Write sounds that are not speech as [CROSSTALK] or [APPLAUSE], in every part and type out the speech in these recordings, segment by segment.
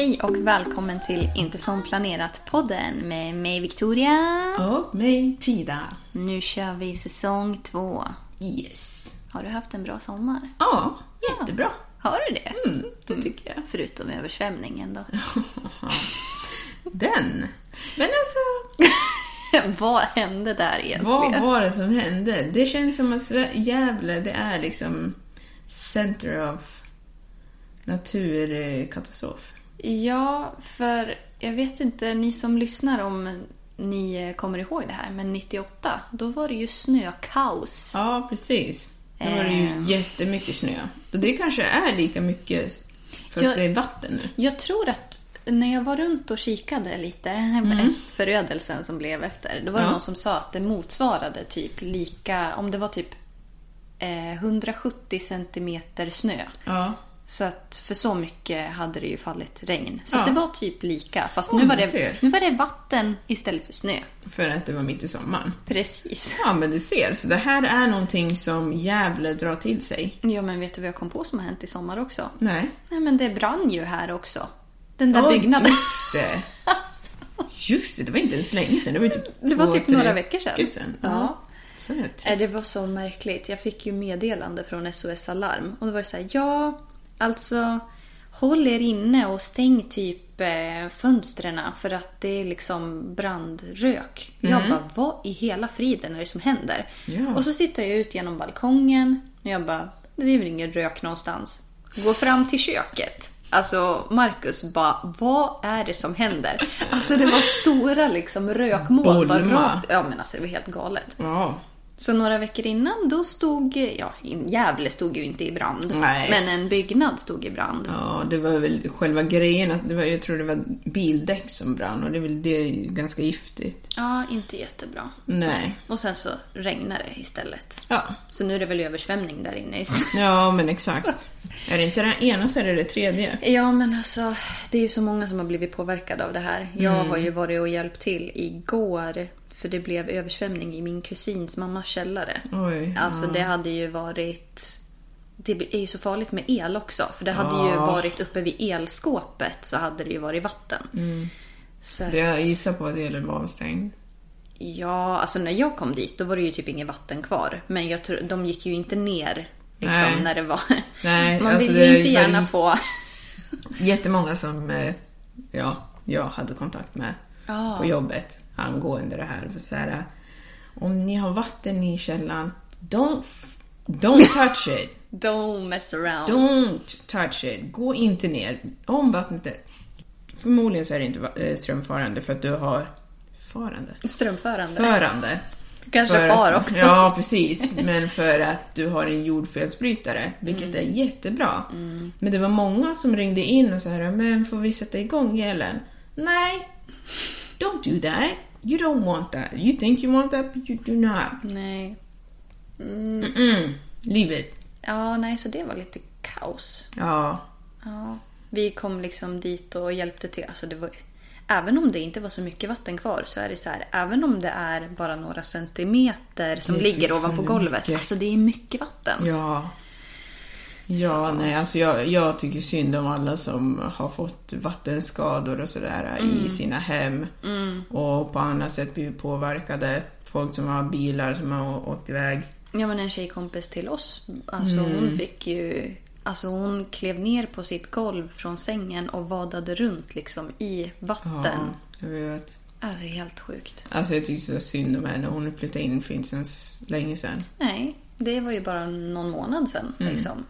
Hej och välkommen till Inte som planerat-podden med mig Victoria. Och mig Tida. Nu kör vi säsong två. Yes. Har du haft en bra sommar? Ja, jättebra. Har du det? Mm, det tycker jag. Förutom översvämningen då. [LAUGHS] Den. Men alltså, [LAUGHS] Vad hände där egentligen? vad var det som hände? Det känns som att Gävle, det är liksom center of naturkatastrof. Ja, för jag vet inte, ni som lyssnar om ni kommer ihåg det här, men 98, då var det ju snökaos. Ja, precis. Då var det ju Ehm. jättemycket snö. Och det kanske är lika mycket fast Jag- det är vatten nu. Jag tror att när jag var runt och kikade lite, förödelsen som blev efter, då var det Ja. någon som sa att det motsvarade typ lika, om det var typ eh, 170 centimeter snö. Ja. Så att för så mycket hade det ju fallit regn. Så Ja. det var typ lika. Fast Ja, nu, var det, nu var det vatten istället för snö. För att det var mitt i sommaren. Precis. Ja, men du ser. Så det här är någonting som Gävle drar till sig. Ja, men vet du vad jag kom på som har hänt i sommar också? Nej. Nej, men det brann ju här också. Den där Ja, byggnaden. just det. [LAUGHS] Just det, det var inte ens länge sedan. Det var typ Det var två, typ tre några veckor sedan. veckor sedan. Ja. Så är det. Det var så märkligt. Jag fick ju meddelande från SOS Alarm. Och då var det så här, ja, alltså håll er inne och stäng typ eh, fönstren för att det är liksom brandrök. Jag bara, vad i hela friden är det som händer? Ja. Och så tittar jag ut genom balkongen och jag bara, det är väl ingen rök någonstans. Går fram till köket. Alltså Marcus bara, vad är det som händer? Alltså det var stora liksom Bolma. rakt- Ja men alltså det var helt galet. Ja. Så några veckor innan då stod, ja Gävle stod ju inte i brand. Nej. Men en byggnad stod i brand. ja, det var väl själva grejen. Att det var, jag tror det var bildäck som brann och det väl det är ju ganska giftigt. Ja, inte jättebra. Nej. Och sen så regnade det istället. Ja. Så nu är det väl översvämning där inne istället. [LAUGHS] Ja, men exakt. Är det inte det ena så är det det tredje. Ja, men alltså det är ju så många som har blivit påverkade av det här. Jag Mm. har ju varit och hjälpt till igår. För det blev översvämning i min kusins mammas källare. Oj. Alltså det hade ju varit... Det är ju så farligt med el också. För det hade ju varit uppe vid elskåpet så hade det ju varit vatten. Så att, Det jag gissar på att elen var avstängd. Ja, alltså när jag kom dit då var det ju typ inget vatten kvar. Men jag tror, de gick ju inte ner liksom, Nej. när det var... Nej, [LAUGHS] Man alltså vill ju inte gärna få... Jättemånga som eh, ja, jag hade kontakt med Ja. på jobbet angående det här. För så här om ni har vatten i källaren, don't, don't touch it. [LAUGHS] Don't mess around. Don't touch it. Gå inte ner. Om vattnet är... Förmodligen så är det inte eh, strömfarande för att du har... Farande? Strömförande. Förande. Kanske För far att- också. Ja, precis. Men för att du har en jordfelsbrytare, vilket Mm. är jättebra. Men det var många som ringde in och sa men får vi sätta igång elen? Nej, don't do that. You don't want that. You think you want that, but you do not. Nej. Mm. Leave it. Ja, nej, så det var lite kaos. Ja. Ja. Vi kom liksom dit och hjälpte till. Alltså det var, även om det inte var så mycket vatten kvar så är det så här. Även om det är bara några centimeter som ligger fortfarande ovanpå golvet. mycket. Alltså det är mycket vatten. Ja. Ja, nej, alltså jag, jag tycker synd om alla som har fått vattenskador och sådär Mm. i sina hem och på annat sätt blivit påverkade. Folk som har bilar som har åkt iväg. Ja men en tjejkompis till oss, alltså Mm. hon fick ju... Alltså hon klev ner på sitt golv från sängen och vadade runt liksom i vatten. jag vet. Alltså helt sjukt. Alltså jag tycker så synd om henne. Hon flyttade in för inte så länge sedan. Nej, det var ju bara någon månad sedan. Mm. Liksom.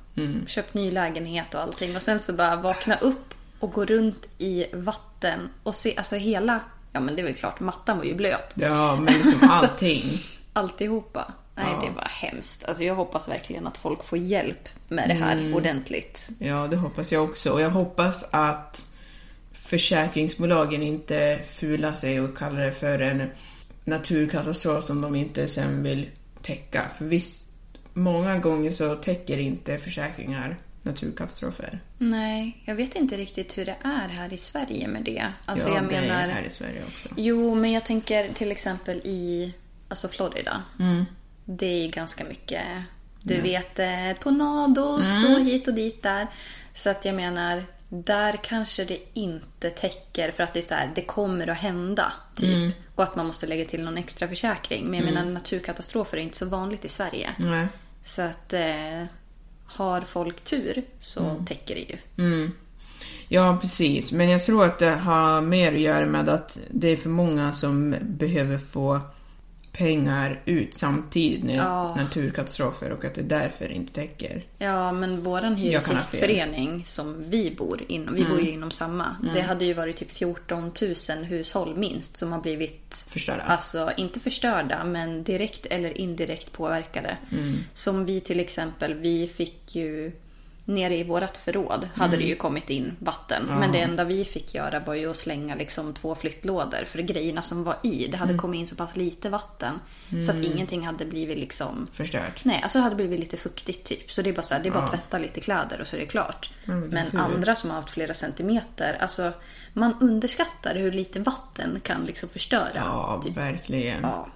Köpt ny lägenhet och allting. Och sen så bara vakna upp och gå runt i vatten och se, alltså hela... Ja men det är väl klart, mattan var ju blöt. Ja, men liksom [LAUGHS] allting. Alltihopa. Nej, Ja. det var hemskt. Alltså jag hoppas verkligen att folk får hjälp med det här Mm. ordentligt. Ja, det hoppas jag också. Och jag hoppas att försäkringsbolagen inte fular sig och kallar det för en naturkatastrof som de inte sen vill täcka. För visst, många gånger så täcker inte försäkringar naturkatastrofer. Nej, jag vet inte riktigt hur det är här i Sverige med det. Alltså ja, jag det är menar... här i Sverige också. Jo, men jag tänker till exempel i alltså Florida. Mm. Det är ganska mycket, du vet, eh, tornados och Mm. hit och dit där. Så att jag menar, där kanske det inte täcker för att det är så här, det kommer att hända. Typ. Mm. Och att man måste lägga till någon extra försäkring. Men jag menar, naturkatastrofer är inte så vanligt i Sverige. Nej. Så att eh, har folk tur så Mm. täcker det ju. Ja, precis. Men jag tror att det har mer att göra med att det är för många som behöver få pengar ut samtidigt med Ja. naturkatastrofer och att det därför inte täcker. Ja, men våran hyresgästförening som vi bor inom, vi Mm. bor ju inom samma. Det hade ju varit typ 14 000 hushåll minst som har blivit Förstörda. Alltså inte förstörda men direkt eller indirekt påverkade. Mm. Som vi till exempel, vi fick ju Nere i vårat förråd hade det ju kommit in vatten. Men det enda vi fick göra var ju att slänga liksom två flyttlådor. För grejerna som var i, det hade kommit in så pass lite vatten. Så att ingenting hade blivit liksom Förstört. Nej, alltså det hade blivit lite fuktigt typ. Så det är bara så här, det är bara att tvätta lite kläder och så är det klart. men men tur. andra som har haft flera centimeter, alltså man underskattar hur lite vatten kan liksom förstöra. Ja, typ. verkligen. ja.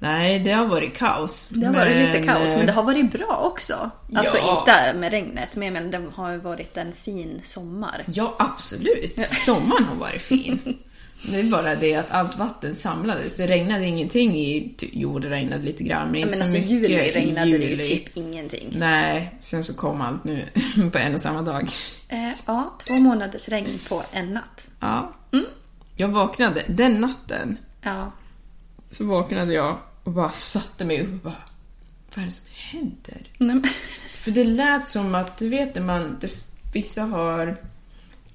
Nej, det har varit kaos. Det har varit lite kaos, men det eh, har varit bra också. Alltså Ja. inte med regnet, men jag menar, det har varit en fin sommar. Ja, absolut. Sommaren har varit fin. [LAUGHS] Det är bara det att allt vatten samlades. Det regnade ingenting i... ty- Jo, det regnade lite grann, men Ja, inte men så alltså mycket juli regnade det ju juli. typ ingenting. Nej, sen så kom allt nu [LAUGHS] på en och samma dag. Eh, ja, två månaders regn på en natt. Ja. Jag vaknade den natten. Ja. Så vaknade jag och bara satte mig upp och bara... Vad är det som händer? Nej, För det lät som att, du vet när man... Det, vissa har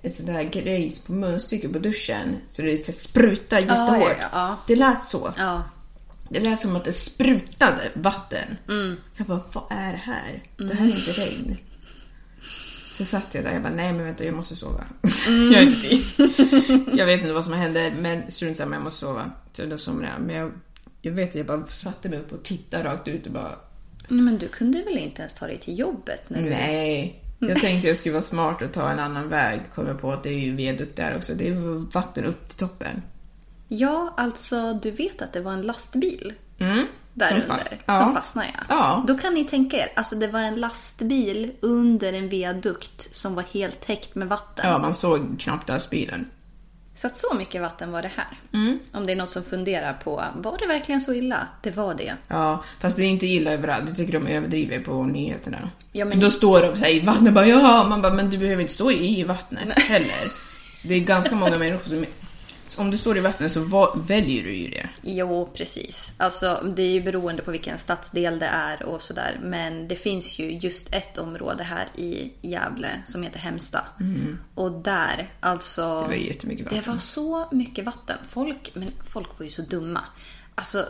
ett sånt där grejs på munstycket på duschen. Så det så här sprutar jättehårt. ja, ja, ja. Det lät så. Det lät som att det sprutade vatten. Mm. Jag bara, vad är det här? Det här är inte regn. Så satt jag där och jag bara, nej men vänta jag måste sova. Mm. [LAUGHS] jag har inte tid. jag vet inte vad som händer men strunt samma, jag måste sova. Så då somnade jag. Men jag, jag vet att jag bara satte mig upp och tittade rakt ut och bara, Men du kunde väl inte ens ta dig till jobbet? När du... nej. Jag tänkte jag skulle vara smart och ta en annan väg. Kom jag på att det är ju viadukt där också. Det är vatten upp till toppen. Ja, alltså du vet att det var en lastbil Mm. där Som under fast- ja. som fastnade. Ja. Ja. Då kan ni tänka er, alltså det var en lastbil under en viadukt som var helt täckt med vatten. Ja, man såg knappt alls bilen. Så att så mycket vatten var det här. Mm. Om det är något som funderar på, var det verkligen så illa? Det var det. Ja, fast det är inte illa överallt. Jag tycker de överdriver på nyheterna. Ja, men- För då står de så här i vattnet bara ja, man bara men du behöver inte stå i vattnet heller. Det är ganska många människor som... Om du står i vattnet så väljer du ju det. Jo, precis. Alltså, det är ju beroende på vilken stadsdel det är och sådär. Men det finns ju just ett område här i Gävle som heter Hemsta. Och där, alltså... Mm. Det var jättemycket vatten. Det var så mycket vatten. Folk, men folk var ju så dumma. Alltså...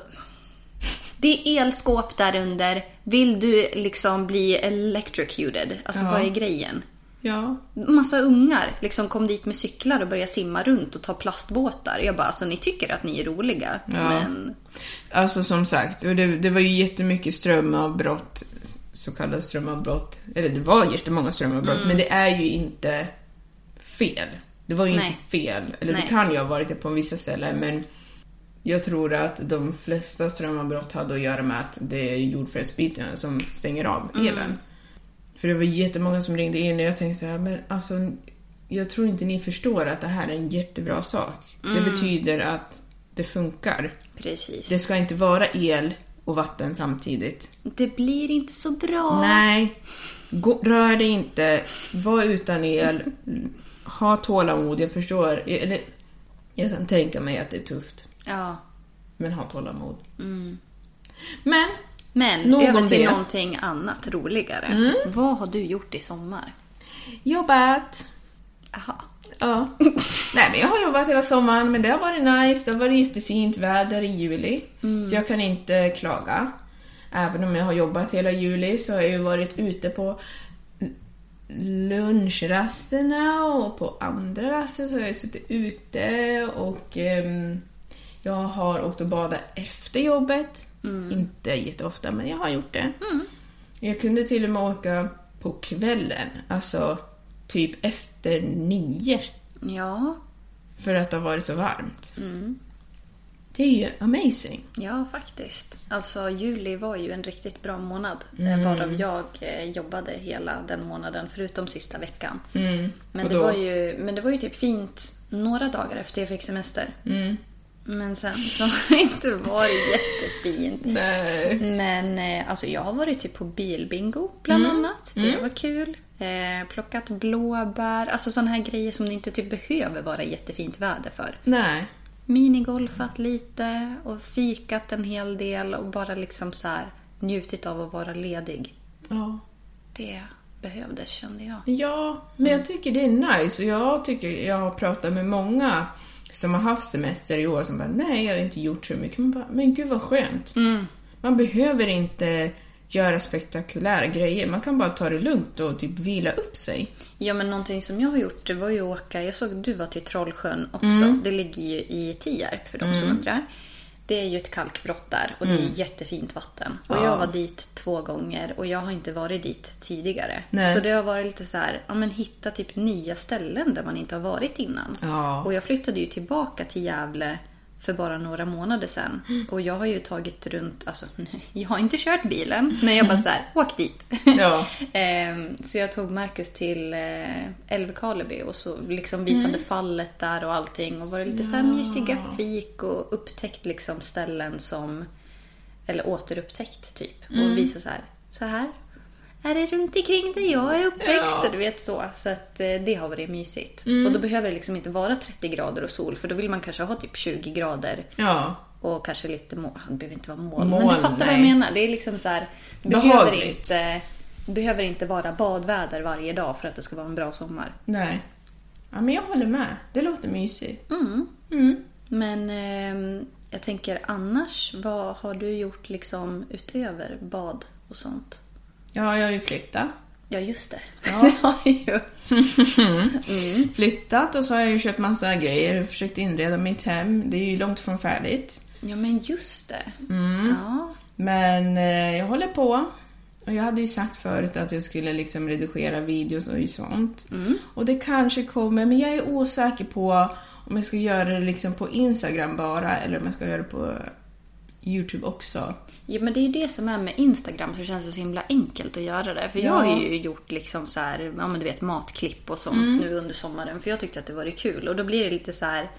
Det är elskåp där under. Vill du liksom bli electrocuted? Alltså Ja. vad är grejen? Ja. Massa ungar liksom kom dit med cyklar och började simma runt och ta plastbåtar. Jag bara, alltså ni tycker att ni är roliga. Ja. Men Alltså som sagt, det, det var ju jättemycket strömavbrott, så kallade strömavbrott. Eller det var jättemånga strömavbrott, men det är ju inte fel. Det var ju Nej. inte fel. Eller Nej. det kan ju ha varit det på vissa ställen, men jag tror att de flesta strömavbrott hade att göra med att det är jordfelsbytena som stänger av elen. För det var jättemånga som ringde in och jag tänkte så här, men alltså jag tror inte ni förstår att det här är en jättebra sak. Det betyder att det funkar. precis. Det ska inte vara el och vatten samtidigt. Det blir inte så bra. Nej. Gå, rör dig inte. Var utan el. Ha tålamod. Jag förstår. Eller, jag kan tänka mig att det är tufft. Ja. Men ha tålamod. Men, Men Nog över till det. någonting annat roligare. Vad har du gjort i sommar? jobbat. Jaha. Ja. [LAUGHS] Nej men jag har jobbat hela sommaren men det har varit nice. Det har varit jättefint väder i juli. Så jag kan inte klaga. Även om jag har jobbat hela juli så har jag ju varit ute på lunchrasterna och på andra raster så har jag suttit ute och ehm, jag har åkt och badat efter jobbet. Inte jätteofta men jag har gjort det. Jag kunde till och med åka på kvällen, alltså typ efter nio. Ja, För att det har varit så varmt. Det är ju amazing. ja faktiskt. Alltså juli var ju en riktigt bra månad. Mm. Varav jag eh, jobbade hela den månaden förutom sista veckan. Men, Och det var ju, men det var ju typ fint några dagar efter jag fick semester. Mm. Men sen så har det inte varit jättefint. Nej. Men eh, alltså jag har varit typ på bilbingo bland Mm. annat. Det var kul. Eh, plockat blåbär. Alltså sådana här grejer som det inte typ behöver vara jättefint väder för. Nej. Minigolfat lite och fikat en hel del och bara liksom så här njutit av att vara ledig. Ja. Det behövdes kände jag. Ja, men jag tycker det är nice och jag tycker jag har pratat med många som har haft semester i år som bara nej, jag har inte gjort så mycket. Man bara, men gud vad skönt. Man behöver inte göra spektakulära grejer. Man kan bara ta det lugnt och typ vila upp sig. Ja men någonting som jag har gjort det var ju att åka, jag såg att du var till Trollsjön också. Mm. Det ligger ju i Tierp för de som undrar. Det är ju ett kalkbrott där och det är jättefint vatten. Och Mm. Ja. jag var dit två gånger och jag har inte varit dit tidigare. Nej. Så det har varit lite så här, ja men hitta typ nya ställen där man inte har varit innan. Ja. Och jag flyttade ju tillbaka till Gävle för bara några månader sedan. Och jag har ju tagit runt, alltså [LAUGHS] jag har inte kört bilen, men jag bara så här, [LAUGHS] åk dit. Ja. [LAUGHS] Ehm, så jag tog Marcus till eh, Älvkarleby och så liksom visade fallet där och allting. Och var det lite så här mysiga fik och upptäckt liksom ställen som... Eller återupptäckt typ. Och visa så här, så här är det runt omkring där jag är uppväxt. Ja. Du vet så. Så att eh, det har varit mysigt. Och då behöver det liksom inte vara 30 grader och sol. För då vill man kanske ha typ 20 grader Ja. och kanske lite moln. Det behöver inte vara moln. Moln, men du fattar vad jag nej. menar. Det är liksom så här. Behöver inte, behöver inte vara badväder varje dag för att det ska vara en bra sommar. Nej. Ja, men jag håller med. Det låter mysigt. Men ehm, jag tänker annars, vad har du gjort liksom utöver bad och sånt? Ja, jag har ju flyttat. Ja, just det. Ja. [LAUGHS] Det har ju. Flyttat och så har jag ju köpt massa grejer och försökt inreda mitt hem. Det är ju långt från färdigt. Ja, men just det. Ja. Men eh, jag håller på. Och jag hade ju sagt förut att jag skulle liksom redigera videos och sånt. Och det kanske kommer, men jag är osäker på om jag ska göra det liksom på Instagram bara eller om jag ska göra det på YouTube också. Ja, men det är ju det som är med Instagram så känns det så himla enkelt att göra det. För Ja. jag har ju gjort liksom så här, ja men du vet matklipp och sånt nu under sommaren. För jag tyckte att det var kul. Och då blir det lite så här.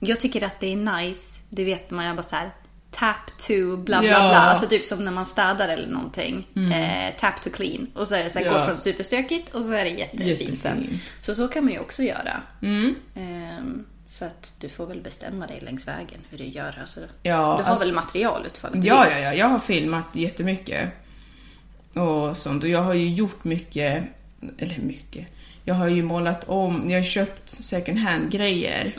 Jag tycker att det är nice. Du vet man gör bara så här. Tap to bla bla Ja. bla. Alltså typ som när man städar eller någonting. Eh, tap to clean. Och så är det så här, Ja. gå från superstökigt och så är det jättefint sen. Jättefint. Så så kan man ju också göra. Ehm, så att du får väl bestämma dig längs vägen hur du gör. Alltså, Ja, du har alltså- väl material utfall du Ja, ja, ja. Jag har filmat jättemycket. Och sånt. Och jag har ju gjort mycket, eller mycket. Jag har ju målat om, jag har köpt second hand-grejer.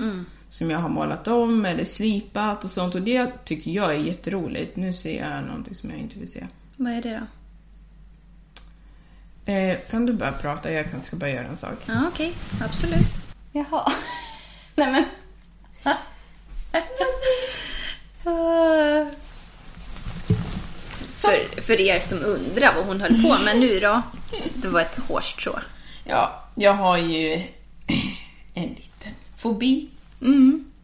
Som jag har målat om eller slipat och sånt. Och det tycker jag är jätteroligt. Nu ser jag någonting som jag inte vill se. Vad är det då? Eh, kan du bara prata? Jag kan ska bara göra en sak. Ja, okej. Absolut. Jaha. Nej, men... för, för er som undrar vad hon höll på med nu då. Det var ett hårstrå. Ja, jag har ju en liten fobi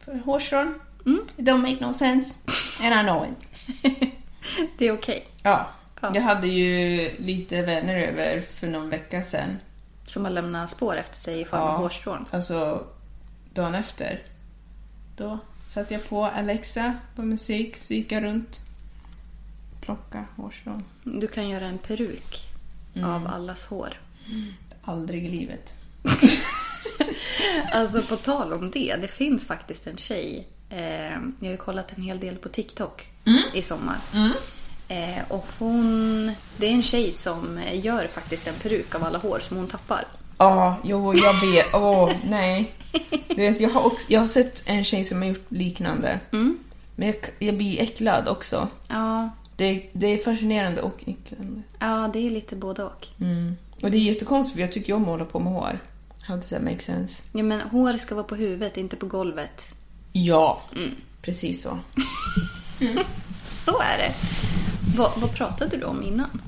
för hårstrån. It don't make no sense. And I know it. [LAUGHS] Det är okej. Ja, Ja. jag hade ju lite vänner över för någon vecka sedan. Som har lämnat spår efter sig i form av hårstrån. Alltså, dagen efter. Då satte jag på Alexa på musik, så gick jag runt. Plocka hårstrån. Du kan göra en peruk av allas hår. Aldrig i livet. [LAUGHS] Alltså på tal om det, det finns faktiskt en tjej. Eh, jag har ju kollat en hel del på TikTok i sommar. Eh, och hon, det är en tjej som gör faktiskt en peruk av alla hår som hon tappar. Ja, jo, jag vet. Åh, nej. Du vet, jag har, också, jag har sett en tjej som har gjort liknande. Men jag, jag blir äcklad också. Ja, Det, det är fascinerande och äcklande. ja, det är lite både och. Och det är jättekonstigt för jag tycker ju om att hålla på med hår. How does that make sense? Ja, men hår ska vara på huvudet, inte på golvet. Ja, precis så. [LAUGHS] Så är det. Vad, vad pratade du om innan?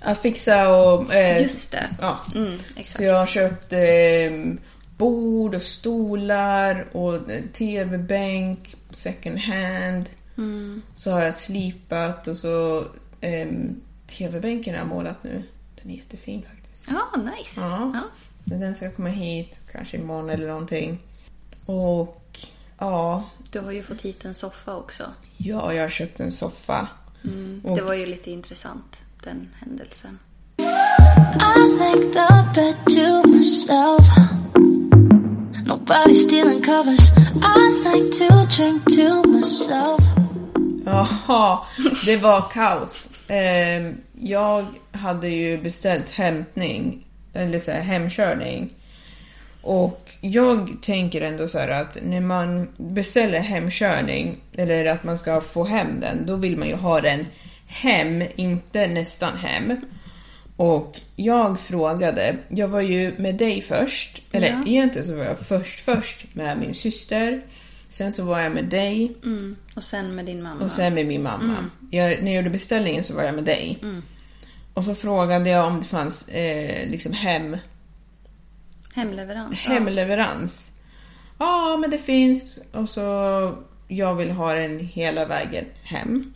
Att fixa och... Eh, Just det. Ja. Mm. Så jag köpte eh, bord och stolar och eh, tv-bänk second hand. Så har jag slipat och så eh, tv-bänken har jag målat nu. Den är jättefin faktiskt. Ja, nice. Ja. Ja. Men Den ska komma hit, kanske imorgon eller någonting. Och ja, Du har ju fått hit en soffa också. ja jag har köpt en soffa. Och- Det var ju lite intressant, den händelsen. I like the bed to myself. Nobody stealing covers. I like to drink to myself. Jaha, det var kaos. Ehm, jag hade ju beställt hämtning, eller så här, hemkörning. Och jag tänker ändå så här att när man beställer hemkörning, eller att man ska få hem den, då vill man ju ha den hem, inte nästan hem. Och jag frågade, jag var ju med dig först, eller Ja. egentligen så var jag först först med min syster. Sen så var jag med dig Mm. Och sen med din mamma. och sen med min mamma. Jag, när jag gjorde beställningen så var jag med dig. Och så frågade jag om det fanns eh, liksom hem, Hemleverans. hemleverans. Ja, men det finns. Och så jag vill ha den hela vägen hem.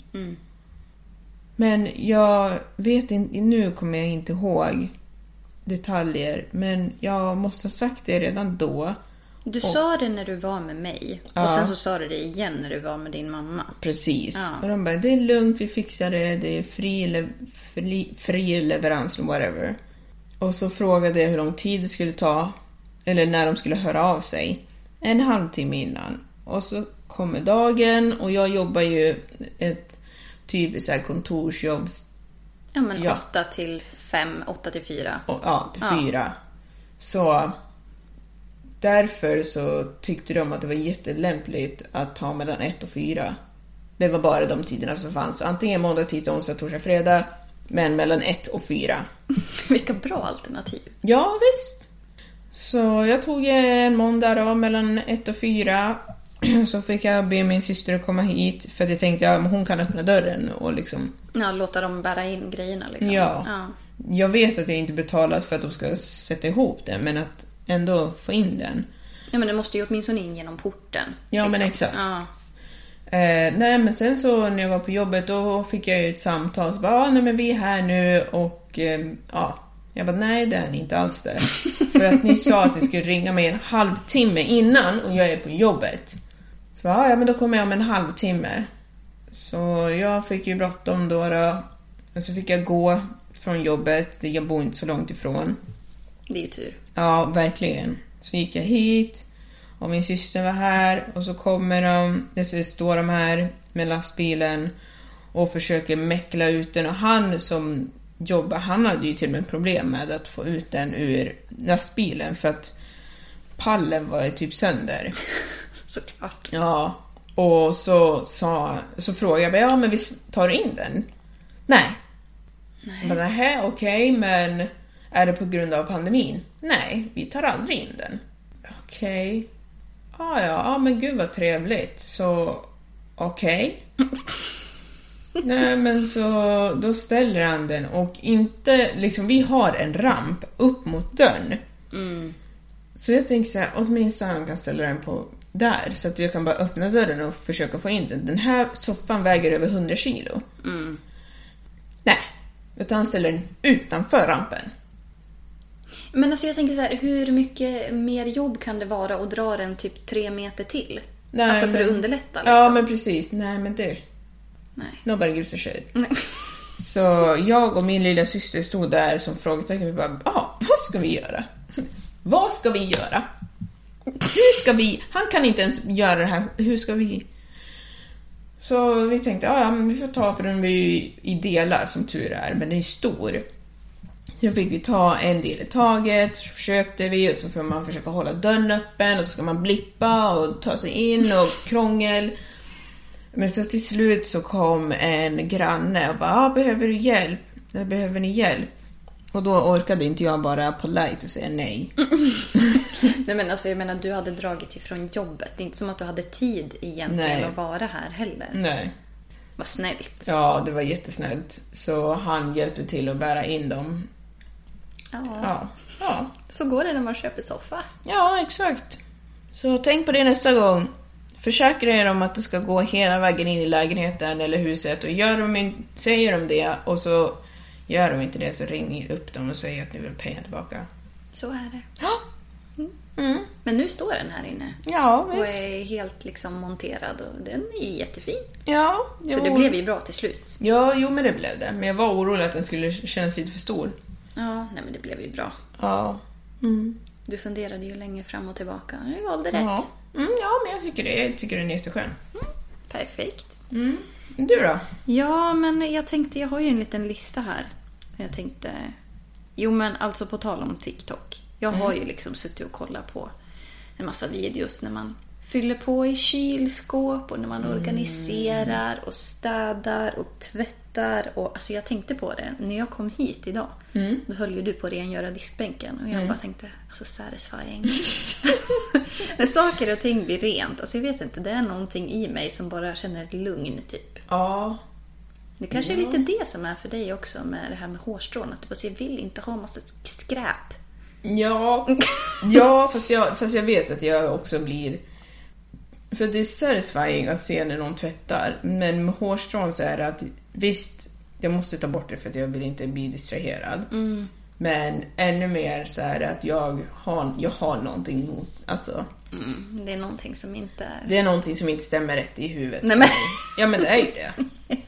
Men jag vet inte, nu kommer jag inte ihåg detaljer. Men jag måste ha sagt det redan då. Du sa det när du var med mig. Ja. Och sen så sa du det igen när du var med din mamma. Precis. Ja. Och de bara, det är lugnt, vi fixar det, det är fri, le- fri, fri leverans, whatever. Och så frågade jag hur lång tid det skulle ta, eller när de skulle höra av sig. En halvtimme innan. Och så kommer dagen och jag jobbar ju ett typiskt så här kontorsjobb, Ja, men Ja. åtta till fem, åtta till fyra. och, ja, till Ja. fyra. Så därför så tyckte de att det var jättelämpligt att ta mellan ett och fyra. Det var bara de tiderna som fanns. Antingen måndag, tisdag, onsdag, torsdag, fredag. Men mellan ett och fyra. [LAUGHS] Vilka bra alternativ. Ja, visst. Så jag tog en måndag då, mellan ett och fyra. [CLEARS THROAT] Så fick jag be min syster att komma hit för att jag tänkte att ja, hon kan öppna dörren och liksom Ja, låta dem bära in grejerna liksom. Ja. ja. Jag vet att jag inte betalat för att de ska sätta ihop den, men att ändå få in den. Ja, men det måste ju åtminstone in genom porten. Ja, men exakt. Ja. Eh, nej, men sen så när jag var på jobbet då fick jag ju ett samtal. Så bara, ah, nej men vi är här nu och eh, ja. Jag bara, nej det är ni inte alls det. [LAUGHS] För att ni sa att ni skulle ringa mig en halvtimme innan och jag är på jobbet. Så bara, "Ah, ja men då kommer jag om en halvtimme. Så jag fick ju bråttom då, då. Och så fick jag gå från jobbet, jag bor inte så långt ifrån. Det är ju tur. Ja, verkligen. Så gick jag hit och min syster var här och så kommer de, det så står de här med lastbilen och försöker mäckla ut den och han som jobbar, han hade ju till och med problem med att få ut den ur lastbilen för att pallen var typ sönder. [LAUGHS] Såklart. Ja, och så, sa, så frågade jag bara, ja men vi tar in den. Nej. Nej. Bara, nähä, okej, men är det på grund av pandemin? Nej, vi tar aldrig in den. Okej. Ah, ja, ah, men gud vad trevligt. Så, okej. [LAUGHS] Nej men så då ställer han den och inte liksom, vi har en ramp upp mot dörren. Så jag tänker så här, åtminstone han kan ställa den på där så att jag kan bara öppna dörren och försöka få in den. Den här soffan väger över 100 kilo. Nej, utan han ställer den utanför rampen. Men alltså jag tänker så här, hur mycket mer jobb kan det vara att dra den typ tre meter till? Nej, alltså för men- att underlätta liksom. Ja men precis, nej men det... Nej. Nobody gives a shit. Så jag och min lilla syster stod där som frågetecken. Vi bara, ja, ah, vad ska vi göra? vad ska vi göra? Hur ska vi? Han kan inte ens göra det här. Hur ska vi? Så vi tänkte, ja, men vi får ta för den är ju i delar som tur är, men den är stor. Så fick vi ta en del i taget, så försökte vi och så får man försöka hålla dörren öppen och så ska man blippa och ta sig in och krångel. Men så till slut så kom en granne och bara ah, “Behöver du hjälp? Eller behöver ni hjälp?” Och då orkade inte jag bara polite och säga nej. Nej men alltså jag menar du hade dragit ifrån jobbet. Det är inte som att du hade tid egentligen Nej. att vara här heller. Nej. Vad snällt. Ja, det var jättesnällt. Så han hjälpte till att bära in dem. Ja. Ja. Ja, Så går det när man köper soffa. ja exakt. Så tänk på det nästa gång. Försäkra er om att det ska gå hela vägen in i lägenheten eller huset och gör de in, säger de det och så gör de inte det så ring upp dem och säg att ni vill pengar tillbaka. Så är det. Ja, Men nu står den här inne. ja Och visst. är helt liksom monterad och den är ju jättefin. Ja, Så det blev ju bra till slut. Ja, jo men det blev det. Men jag var orolig att den skulle kännas lite för stor. Ja, nej men det blev ju bra. Ja. Du funderade ju länge fram och tillbaka. Du valde rätt. Ja. Mm, ja, men jag tycker det. Jag tycker den är jätteskön. Perfekt. Du då? Ja, men jag tänkte, jag har ju en liten lista här. Jag tänkte, jo men alltså på tal om TikTok. Jag har ju liksom suttit och kollat på en massa videos när man fyller på i kylskåp och när man organiserar och städar och tvättar. Och, alltså jag tänkte på det, när jag kom hit idag, då höll ju du på att rengöra diskbänken och jag bara tänkte, alltså satisfying. [LAUGHS] när saker och ting blir rent, alltså jag vet inte, det är någonting i mig som bara känner ett lugn typ. Ja. Det kanske är lite det som är för dig också med det här med hårstrån. Att du bara säger, jag vill inte ha massa skräp. Ja, ja fast, jag, fast jag vet att jag också blir... För det är satisfying att se när någon tvättar, men med hårstrån så är det att visst, jag måste ta bort det för att jag vill inte bli distraherad. Men ännu mer så är det att jag har, jag har någonting emot, alltså Det är någonting som inte är... det är någonting som inte stämmer rätt i huvudet. Nej, men- Ja men det är ju det. [LAUGHS]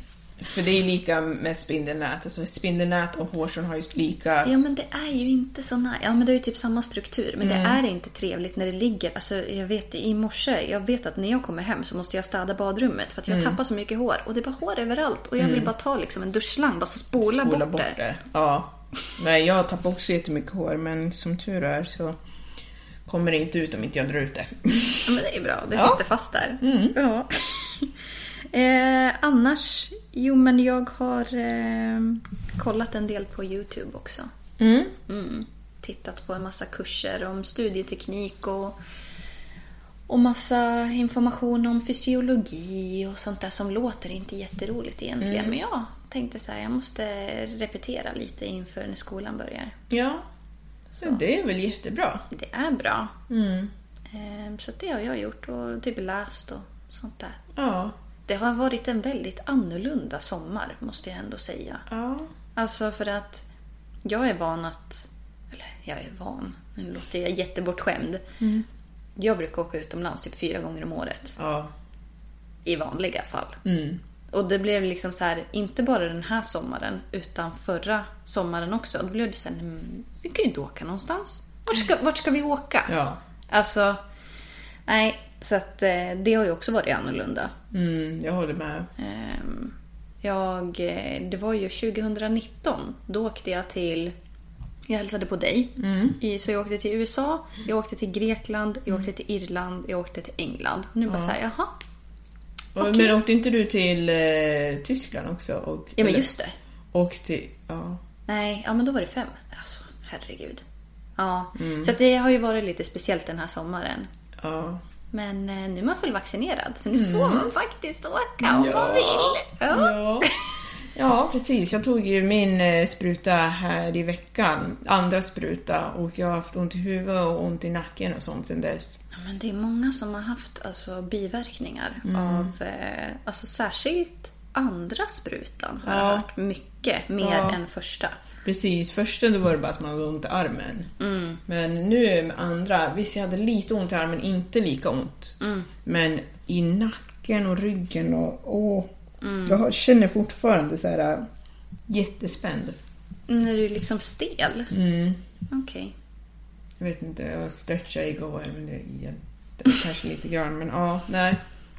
För det är lika med spindelnät, alltså spindelnät och hårstrån har ju lika... Ja men det är ju inte så nice. Ja men det är ju typ samma struktur. Men det är inte trevligt när det ligger. Alltså jag vet i morse, jag vet att när jag kommer hem så måste jag städa badrummet. För att jag tappar så mycket hår. Och det är bara hår överallt. Och jag vill bara ta liksom en duschslang, bara spola, spola bort, det. Ja. Nej, jag tappar också jättemycket hår, men som tur är så kommer det inte ut om inte jag drar ut det. Ja, men det är bra. Det Ja. sitter fast där. Ja. [LAUGHS] eh, annars, jo men jag har eh, kollat en del på YouTube också. Mm. Tittat på en massa kurser om studieteknik och, och massa information om fysiologi och sånt där som låter inte jätteroligt egentligen. Men jag tänkte så här, jag måste repetera lite inför när skolan börjar. Ja. Så det är väl jättebra. Det är bra. Eh, så det har jag gjort och typ läst och sånt där. Ja. Det har varit en väldigt annorlunda sommar, måste jag ändå säga. Ja. Alltså för att jag är van att... Eller jag är van, nu låter jag jättebortskämd. Jag brukar åka utomlands typ fyra gånger om året. Ja. I vanliga fall. Och det blev liksom så här, inte bara den här sommaren, utan förra sommaren också. Då blev det så här, "Nej, men vi kan ju inte åka någonstans. Vart ska, vart ska vi åka? Ja. Alltså, nej. Så att eh, det har ju också varit annorlunda. Mm, jag håller med. Ehm, Jag, eh, det var ju 2019. Då åkte jag till... Jag hälsade på dig. I, så jag åkte till USA, jag åkte till Grekland, jag åkte till Irland, jag åkte till England. Nu bara så här, jaha. Och- Men åkte inte du till eh, Tyskland också? Och, Ja men eller- just det. Och till, ja. Nej, ja men då var det fem. Alltså, herregud. Ja, Mm. så det har ju varit lite speciellt den här sommaren. ja. Men eh, nu är man fullvaccinerad så nu får man faktiskt åka om man vill. Ja. Mm. Ja. ja, precis. Jag tog ju min eh, spruta här i veckan, andra spruta, och jag har haft ont i huvudet och ont i nacken och sånt sen dess. Ja, Men det är många som har haft alltså, biverkningar Mm. av, eh, alltså särskilt andra sprutan har jag Ja. hört mycket mer Ja. än första. Precis, första då var det bara att man hade ont i armen. Mm. Men nu med andra, visst jag hade lite ont i armen, inte lika ont. Mm. Men i nacken och ryggen och åh. Mm. Jag känner fortfarande så här äh, jättespänd. När du är liksom stel? Mm. Okej. Jag vet inte, jag stretchade igår, men det, det kanske lite grann, men ja, nej.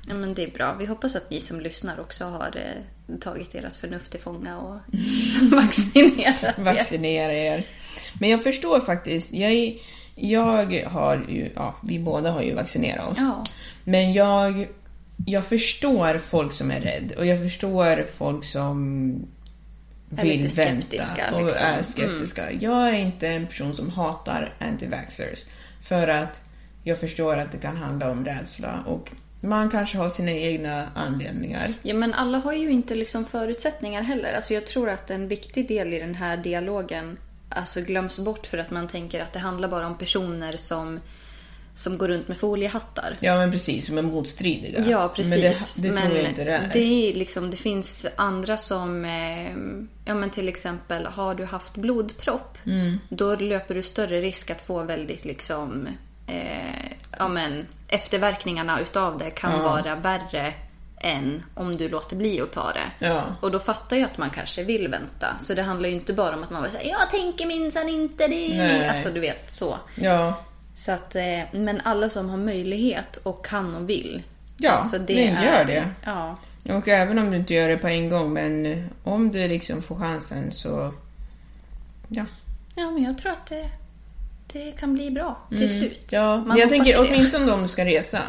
Ja, men det är bra. Vi hoppas att ni som lyssnar också har eh, tagit ert förnuft till fånga och [LAUGHS] vaccinerat er. Vaccinera er. Men jag förstår faktiskt, jag, jag har ju, ja, vi båda har ju vaccinerat oss. Ja. Men jag, jag förstår folk som är rädd och jag förstår folk som Är vill lite vänta och liksom. är skeptiska. Jag är inte en person som hatar anti-vaxxers för att jag förstår att det kan handla om rädsla och man kanske har sina egna anledningar. Ja, men alla har ju inte liksom förutsättningar heller. Alltså jag tror att en viktig del i den här dialogen alltså glöms bort för att man tänker att det handlar bara om personer som, som går runt med foliehattar. Ja men precis, som är motstridiga. Ja, precis. Men det, det tror jag inte det är. Det, är liksom, det finns andra som, eh, ja men till exempel, har du haft blodpropp, Mm. då löper du större risk att få väldigt liksom, eh, ja men efterverkningarna utav det kan vara värre än om du låter bli att ta det. Ja. Och då fattar jag att man kanske vill vänta. Så det handlar ju inte bara om att man säger jag tänker minsann inte det. Nej. Alltså du vet så. Ja, Så att, eh, men alla som har möjlighet och kan och vill. Ja, alltså men gör det. Ja. och även om du inte gör det på en gång, men om du liksom får chansen så... Ja. ja, men jag tror att det, det kan bli bra till slut. Mm. ja. Man jag tänker det. åtminstone om du ska resa.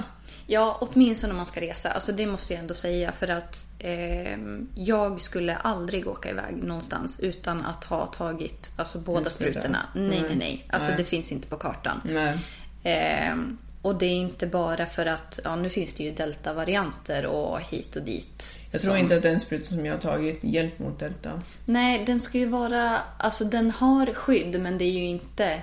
Ja, åtminstone om man ska resa. Alltså det måste jag ändå säga för att eh, jag skulle aldrig åka iväg någonstans utan att ha tagit alltså, båda sprutorna. Nej, nej, nej. Alltså Nej. det finns inte på kartan. Nej. Ehm, och det är inte bara för att, ja nu finns det ju delta-varianter och hit och dit. Jag tror som- inte att den spruta som jag har tagit hjälpt mot delta. Nej, den ska ju vara, alltså den har skydd men det är ju inte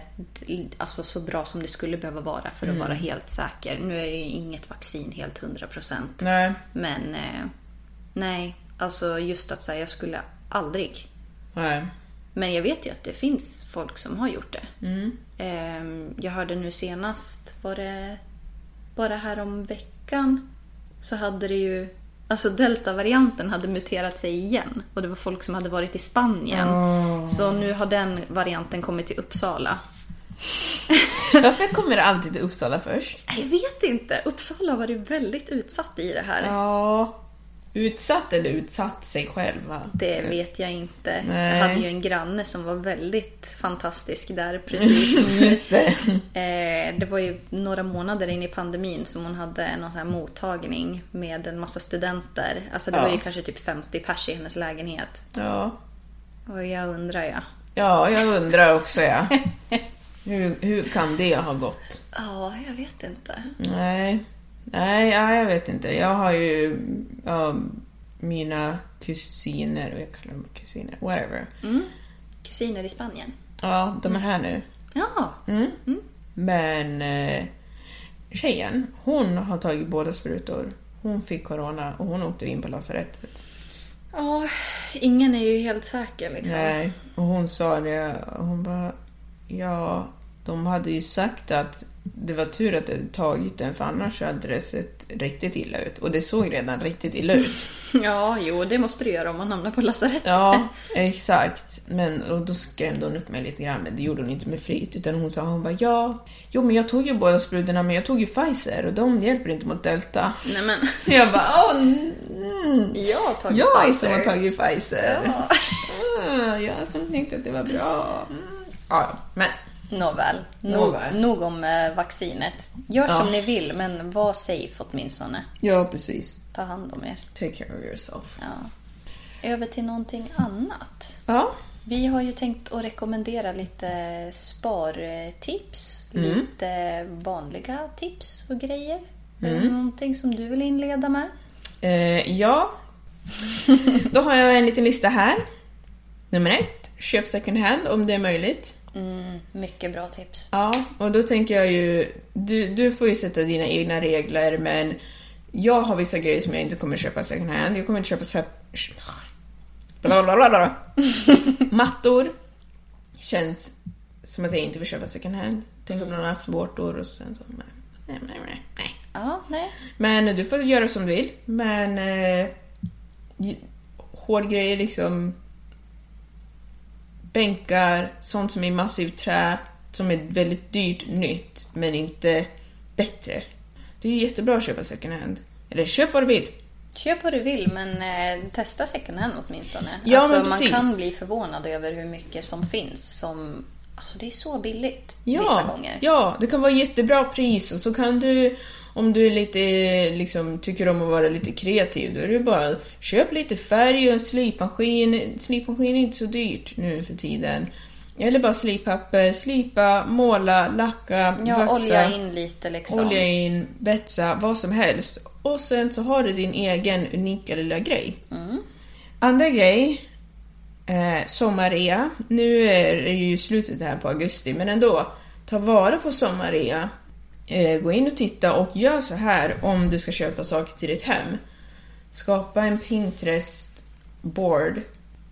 alltså, så bra som det skulle behöva vara för att vara helt säker. Nu är ju inget vaccin helt 100%. Nej. Men eh, nej, alltså just att säga jag skulle aldrig. Nej. Men jag vet ju att det finns folk som har gjort det. Ehm, jag hörde nu senast, var det bara här om veckan så hade det ju Alltså delta-varianten hade muterat sig igen och det var folk som hade varit i Spanien. Så nu har den varianten kommit till Uppsala. Varför kommer det alltid till Uppsala först? Jag vet inte. Uppsala har varit väldigt utsatt i det här. Ja. Utsatt eller utsatt sig själv? va? Det vet jag inte. Nej. Jag hade ju en granne som var väldigt fantastisk där [LAUGHS] precis. Just det. Eh, det var ju några månader in i pandemin som hon hade någon sån mottagning med en massa studenter. Alltså det Ja. var ju kanske typ 50 pers i hennes lägenhet. Ja. Och jag undrar ja. Ja, jag undrar också ja. [LAUGHS] Hur, hur kan det ha gått? Ja, jag vet inte. Nej. Nej, ja, jag vet inte. Jag har ju ja, mina kusiner, och jag kallar dem kusiner, whatever. Kusiner i Spanien. Ja, de är här nu. Ja, Men eh, tjejen, hon har tagit båda sprutor. Hon fick corona och hon åkte in på lasarettet. ja ingen är ju helt säker liksom. Nej, och hon sa det, hon bara, ja, de hade ju sagt att det var tur att det tagit den för annars hade det sett riktigt illa ut. Och det såg redan riktigt illa ut. [LAUGHS] Ja, jo det måste du göra om man hamnar på lasarett. Ja, exakt. Men och då skrämde hon upp mig lite grann, men det gjorde hon inte med flit. Utan hon sa, hon bara, ja, jo men jag tog ju båda sprutorna men jag tog ju Pfizer och de hjälper inte mot delta. Nej men, [LAUGHS] Jag bara, åh, mm, jag har tagit jag Pfizer. som har tagit Pfizer. Ja. [LAUGHS] Ah, jag som tänkte att det var bra. Mm. Ja, men Nåväl, nog, nog om eh, vaccinet. Gör Ja. som ni vill, men var safe åtminstone. ja, precis. Ta hand om er. Take care of yourself. Ja. över till någonting annat. Ja. Vi har ju tänkt att rekommendera lite spartips, Mm. lite vanliga tips och grejer. Är Mm. det någonting som du vill inleda med? Eh, ja. [LAUGHS] Då har jag en liten lista här. Nummer ett, köp second hand om det är möjligt. Mm, mycket bra tips. Ja, och då tänker jag ju... Du, du får ju sätta dina egna regler, men jag har vissa grejer som jag inte kommer köpa second hand. Jag kommer inte köpa så här... Bla, bla, bla, bla. Mattor. Känns som att jag inte vill köpa second hand. Tänk om någon har haft vårtor och sen så... Nej, nej, nej, nej. Ja, nej. Men du får göra som du vill. Men... Eh, hårdgrejer liksom... Bänkar, sånt som är massivt trä, som är väldigt dyrt nytt, men inte bättre. Det är ju jättebra att köpa second hand. Eller köp vad du vill. Köp vad du vill, men eh, testa second hand åtminstone. Ja, alltså, men man kan bli förvånad över hur mycket som finns som... Alltså det är så billigt Ja, vissa gånger. ja, det kan vara jättebra pris och så kan du, om du är lite, liksom, tycker om att vara lite kreativ, då är det bara köp lite färg och en slipmaskin. Slipmaskin är inte så dyrt nu för tiden. Eller bara slippapper, slipa, måla, lacka, Ja, vaxa. olja in lite liksom. Olja in, betsa, vad som helst. Och sen så har du din egen unika lilla grej. Andra grej, eh, sommarrea. Nu är det ju slutet här på augusti, men ändå. Ta vara på sommarrea. Eh, gå in och titta och gör så här om du ska köpa saker till ditt hem. Skapa en Pinterest-board.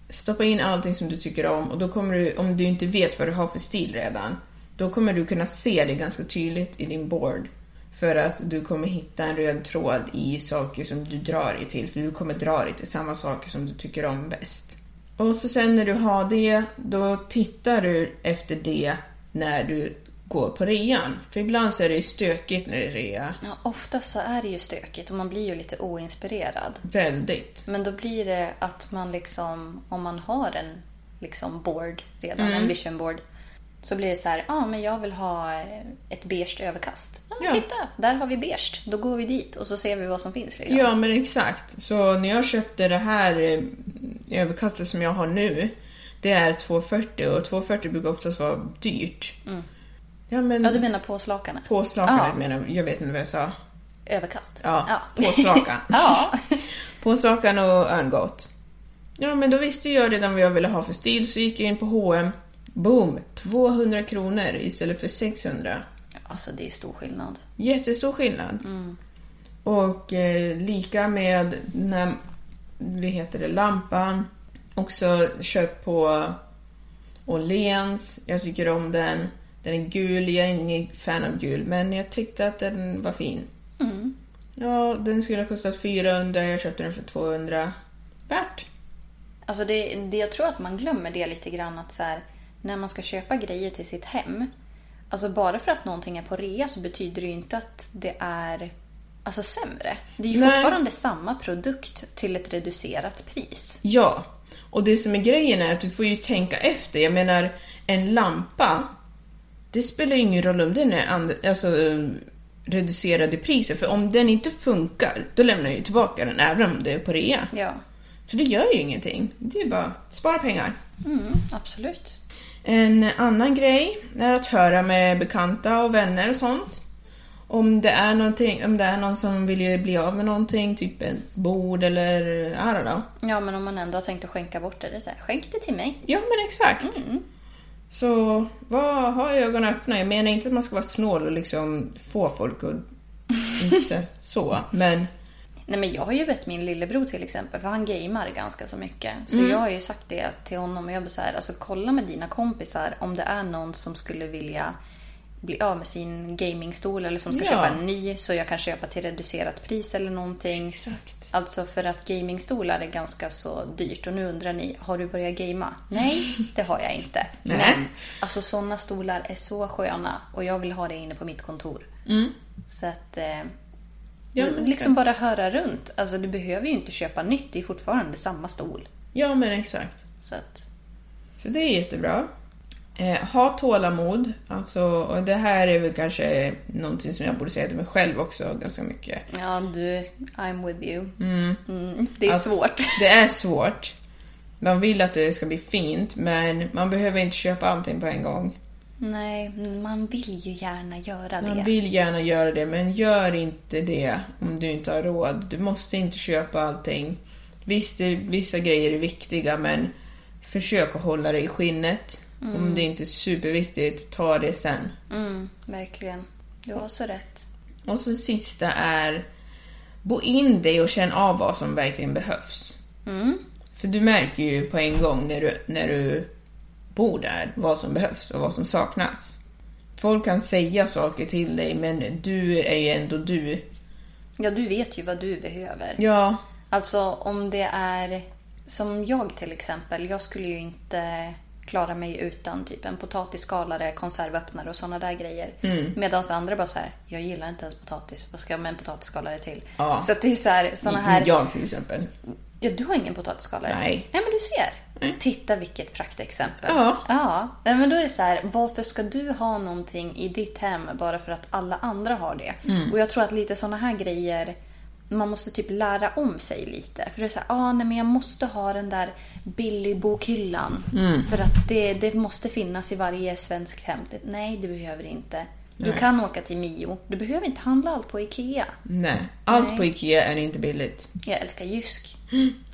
Stoppa in allting som du tycker om och då kommer du, om du inte vet vad du har för stil redan, då kommer du kunna se det ganska tydligt i din board. För att du kommer hitta en röd tråd i saker som du drar dig till, för du kommer dra dig till samma saker som du tycker om bäst. Och så sen när du har det, då tittar du efter det när du går på rean. För ibland så är det ju stökigt när det är rea. Ja, oftast så är det ju stökigt och man blir ju lite oinspirerad. Väldigt. Men då blir det att man liksom, om man har en liksom board redan, Mm. en vision board. Så blir det så här, ja ah, men jag vill ha eh, ett beige överkast. Ja, men Ja. titta, där har vi beige. Då går vi dit och så ser vi vad som finns. Liksom. Ja, men exakt. Så när jag köpte det här eh, överkastet som jag har nu, det är 240 och 240 brukar oftast vara dyrt. Ja, men Ja, du menar påslakanet? påslakanet Ja, menar jag, vet inte vad jag sa. överkast. Ja, påslakan. [LAUGHS] ja. Påslakan och örngott. Ja, men då visste jag redan vad jag ville ha för stil, så gick jag in på H&M. Boom! 200 kronor istället för 600. Alltså det är stor skillnad. Jättestor skillnad. Och eh, lika med den här, vad heter det, lampan. Också köpt på Åhléns. Jag tycker om den. Den är gul, jag är ingen fan av gul, men jag tyckte att den var fin. Ja, den skulle ha kostat 400, jag köpte den för 200. Värt. Alltså det, det, jag tror att man glömmer det lite grann att så här, när man ska köpa grejer till sitt hem. Alltså bara för att någonting är på rea så betyder det ju inte att det är alltså sämre. Det är ju Nej. fortfarande samma produkt till ett reducerat pris. Ja, och det som är grejen är att du får ju tänka efter. Jag menar, en lampa, det spelar ju ingen roll om den är alltså, reducerad i priset, för om den inte funkar, då lämnar jag ju tillbaka den även om det är på rea. Ja, Så det gör ju ingenting. Det är bara spara pengar. mm, absolut. En annan grej är att höra med bekanta och vänner och sånt. Om det är någonting, om det är någon som vill bli av med någonting, typ ett bord eller I don't know. Ja, men om man ändå har tänkt att skänka bort det, det är så här, skänk det till mig. Ja, men exakt. Så vad ha ögonen öppna. Jag menar inte att man ska vara snål och liksom få folk att... inte [LAUGHS] så- men... Nej, men jag har ju bett min lillebror till exempel, för han gamer ganska så mycket. Så Mm. jag har ju sagt det till honom och jag blir så här, alltså kolla med dina kompisar om det är någon som skulle vilja bli av med sin gamingstol eller som ska Ja. köpa en ny så jag kan köpa till reducerat pris eller någonting. Exakt. Alltså för att gamingstolar är ganska så dyrt och nu undrar ni, har du börjat gamea? Nej, [LAUGHS] det har jag inte. Nej. Men alltså sådana stolar är så sköna och jag vill ha det inne på mitt kontor. Så att eh, Ja, liksom exakt. bara höra runt. Alltså du behöver ju inte köpa nytt, det är fortfarande samma stol. Ja, men exakt. Så att, Så det är jättebra. Eh, ha tålamod. Alltså, och det här är väl kanske någonting som jag borde säga till mig själv också ganska mycket. ja du, I'm with you. Mm, det är Att svårt. [LAUGHS] Det är svårt. Man vill att det ska bli fint, men man behöver inte köpa allting på en gång. Nej, man vill ju gärna göra det. Man vill gärna göra det, men gör inte det om du inte har råd. Du måste inte köpa allting. Visst, vissa grejer är viktiga, men försök att hålla det i skinnet. Om det inte är superviktigt, ta det sen. Mm, verkligen. Du har så rätt. Och så sista är, bo in dig och känn av vad som verkligen behövs. För du märker ju på en gång när du, när du bor där vad som behövs och vad som saknas. Folk kan säga saker till dig, men du är ju ändå du. Ja, du vet ju vad du behöver. Ja, Alltså om det är som jag till exempel. Jag skulle ju inte klara mig utan typ en potatisskalare, konservöppnare och sådana där grejer. Mm. Medan andra bara så här, jag gillar inte ens potatis. Vad ska jag med en potatisskalare till? Ja. Så det är så här, såna här... jag till exempel. Ja, du har ingen potatisskalare? Nej. Nej, men du ser. Titta vilket praktexempel. Ja. Ja, Nej, men då är det så här, varför ska du ha någonting i ditt hem bara för att alla andra har det? Mm. Och jag tror att lite såna här grejer, man måste typ lära om sig lite. För det är så här, ah, nej men jag måste ha den där Billy-bokhyllan. Mm. För att det, det måste finnas i varje svenskt hem. Det- Nej, det behöver inte. Du Nej. kan åka till Mio. Du behöver inte handla allt på IKEA. Nej, allt Nej. på IKEA är inte billigt. Jag älskar Jysk.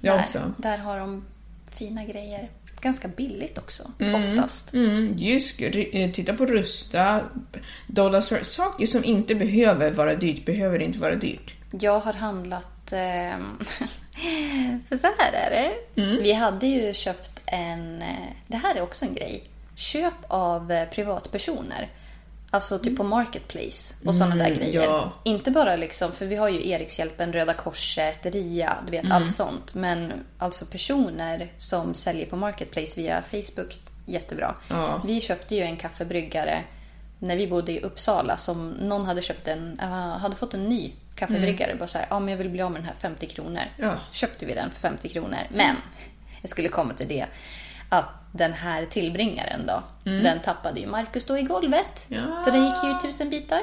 Jag där, också. Där har de fina grejer. Ganska billigt också, oftast. Mm, ri- eh, titta på Rusta, Dollar Store. Saker som inte behöver vara dyrt behöver inte vara dyrt. Jag har handlat... ehm, [LAUGHS] för så här är det. Vi hade ju köpt en... eh, Det här är också en grej. Köp av eh, privatpersoner. Alltså typ på Marketplace och sådana där grejer. ja. Inte bara liksom, för vi har ju Erikshjälpen, Röda Korset, RIA, du vet allt sånt. Men alltså personer som säljer på Marketplace via Facebook, jättebra. Ja. Vi köpte ju en kaffebryggare när vi bodde i Uppsala som någon hade köpt en, äh, hade fått en ny kaffebryggare. Bara så här, ja men jag vill bli av med den här 50 kronor. Ja. Köpte vi den för 50 kronor. Men jag skulle komma till det. Att den här tillbringaren då, den tappade ju Marcus då i golvet. Ja. Så den gick ju i tusen bitar.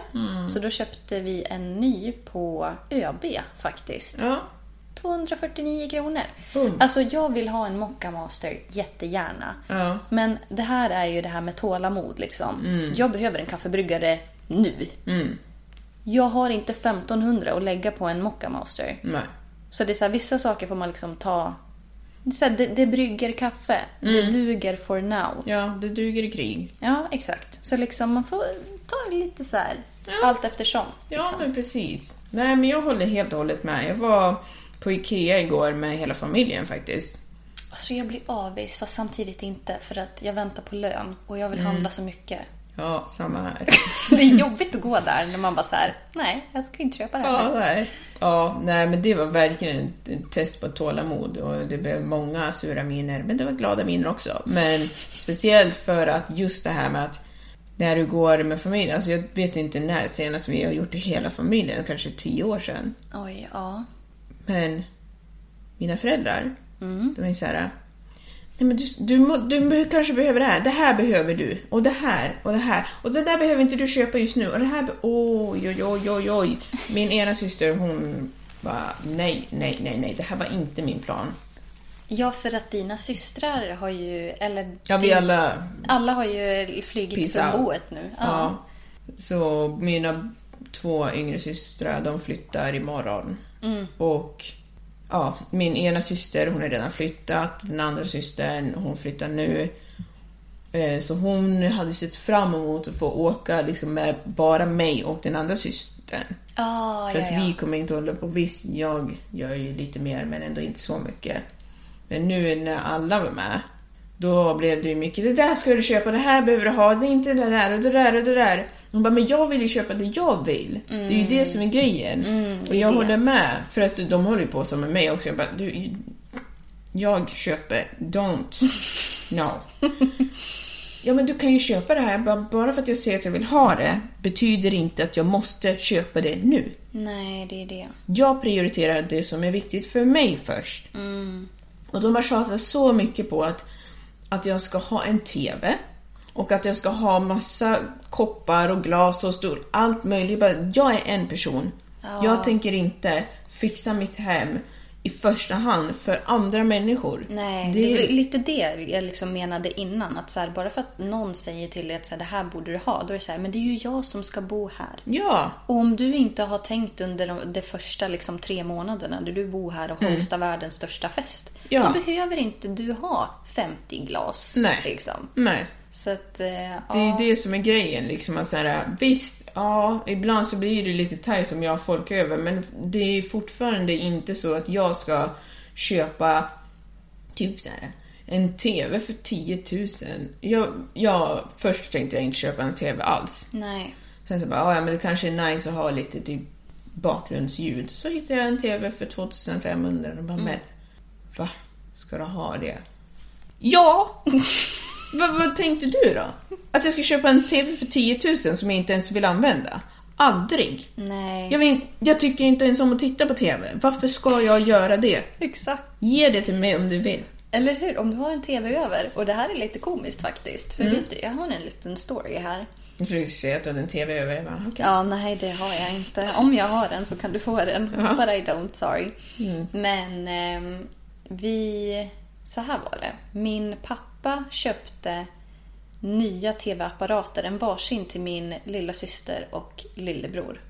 Så då köpte vi en ny på ÖB faktiskt. Ja, 249 kronor. Boom. Alltså jag vill ha en Mocca Master jättegärna. Ja. Men det här är ju det här med tålamod liksom. Mm. Jag behöver en kaffebryggare nu. Jag har inte 1500 att lägga på en Mocca Master. nej. Så det är så här, vissa saker får man liksom ta... Så här, det, det brygger kaffe. Det duger for now. Ja, det duger i krig. Ja, exakt. Så liksom man får ta lite så här allt eftersom. Ja, liksom. men precis. Nej, men jag håller helt och hållet med. Jag var på IKEA igår med hela familjen faktiskt. Alltså jag blir avis fast samtidigt inte för att jag väntar på lön och jag vill handla så mycket. Ja, samma här. [LAUGHS] Det är jobbigt att gå där när man bara så här, nej jag ska inte köpa det här. Ja, nu." nej. Ja, nej, men det var verkligen ett- test på tålamod och det blev många sura miner, men det var glada miner också. Men speciellt för att just det här med att när du går med familjen, alltså jag vet inte när senast vi har gjort det hela familjen, kanske tio år sedan. Oj, ja. Men mina föräldrar, de är så här. Nej, men du, du, du kanske behöver det här, det här behöver du, och det här, och det här, och det där behöver inte du köpa just nu, och det här, oj, oj, oj, oj, oj. Min ena syster, hon bara, nej, nej, nej, nej, det här var inte min plan. Ja, för att dina systrar har ju, eller Ja, vi alla, alla har ju flugit från boet nu. Ja. ja. Så mina två yngre systrar, de flyttar imorgon. Och ja, min ena syster, hon har redan flyttat. Den andra systern, hon flyttar nu. Eh, Så hon hade sett fram emot att få åka liksom med bara mig och den andra systern. Ah, För ja, att ja. vi kommer inte hålla på. Visst, jag gör ju lite mer men ändå inte så mycket. Men nu när alla var med, då blev det ju mycket det där ska du köpa, det här behöver du ha, det är inte det där och det där och det där. Hon bara, men jag vill ju köpa det jag vill. Det är ju det som är grejen. och jag det. håller med, för att de håller ju på som med mig också. Jag bara, du, jag köper, don't. No. [LAUGHS] Ja, men du kan ju köpa det här. Bara, bara för att jag säger att jag vill ha det betyder inte att jag måste köpa det nu. Nej, det är det. Jag prioriterar det som är viktigt för mig först. Och de har tjatat så mycket på att, att jag ska ha en TV och att jag ska ha massa koppar och glas och stol, allt möjligt. Jag är en person. Jag tänker inte fixa mitt hem i första hand för andra människor. Nej, det, var lite det jag liksom menade innan. Att så här, bara för att någon säger till dig att så här, det här borde du ha, då är det så här, men det är ju jag som ska bo här. Ja, Och om du inte har tänkt under de, de första liksom, tre månaderna när du bor här och hostar världens största fest. Mm. Ja. Då behöver inte du ha 50 glas. Nej. Liksom. nej. Så att, eh, Det är ju det som är grejen. Liksom, att så här, visst, ja, ibland så blir det lite tajt om jag har folk över, men det är fortfarande inte så att jag ska köpa typ så här, en TV för 10 000. Jag, jag, först tänkte jag inte köpa en TV alls. Nej. Sen så bara, ja men det kanske är nice att ha lite typ bakgrundsljud. Så hittade jag en TV för 2500 och bara, men va? Ska du ha det? Ja! [LAUGHS] vad, vad tänkte du då? Att jag ska köpa en TV för 10 000 som jag inte ens vill använda? Aldrig! Nej. Jag, vill, jag tycker inte ens om att titta på TV. Varför ska jag göra det? Exakt. Ge det till mig om du vill. Eller hur? Om du har en TV över. Och det här är lite komiskt faktiskt. För vet du, jag har en liten story här. Jag försöker säga att du hade en TV över. Bara, okej. Ja, nej det har jag inte. Om jag har den så kan du få den. But I don't, sorry. Men ehm, vi... Så här var det. Min pappa köpte nya TV-apparater, en varsin till min lilla syster och lillebror.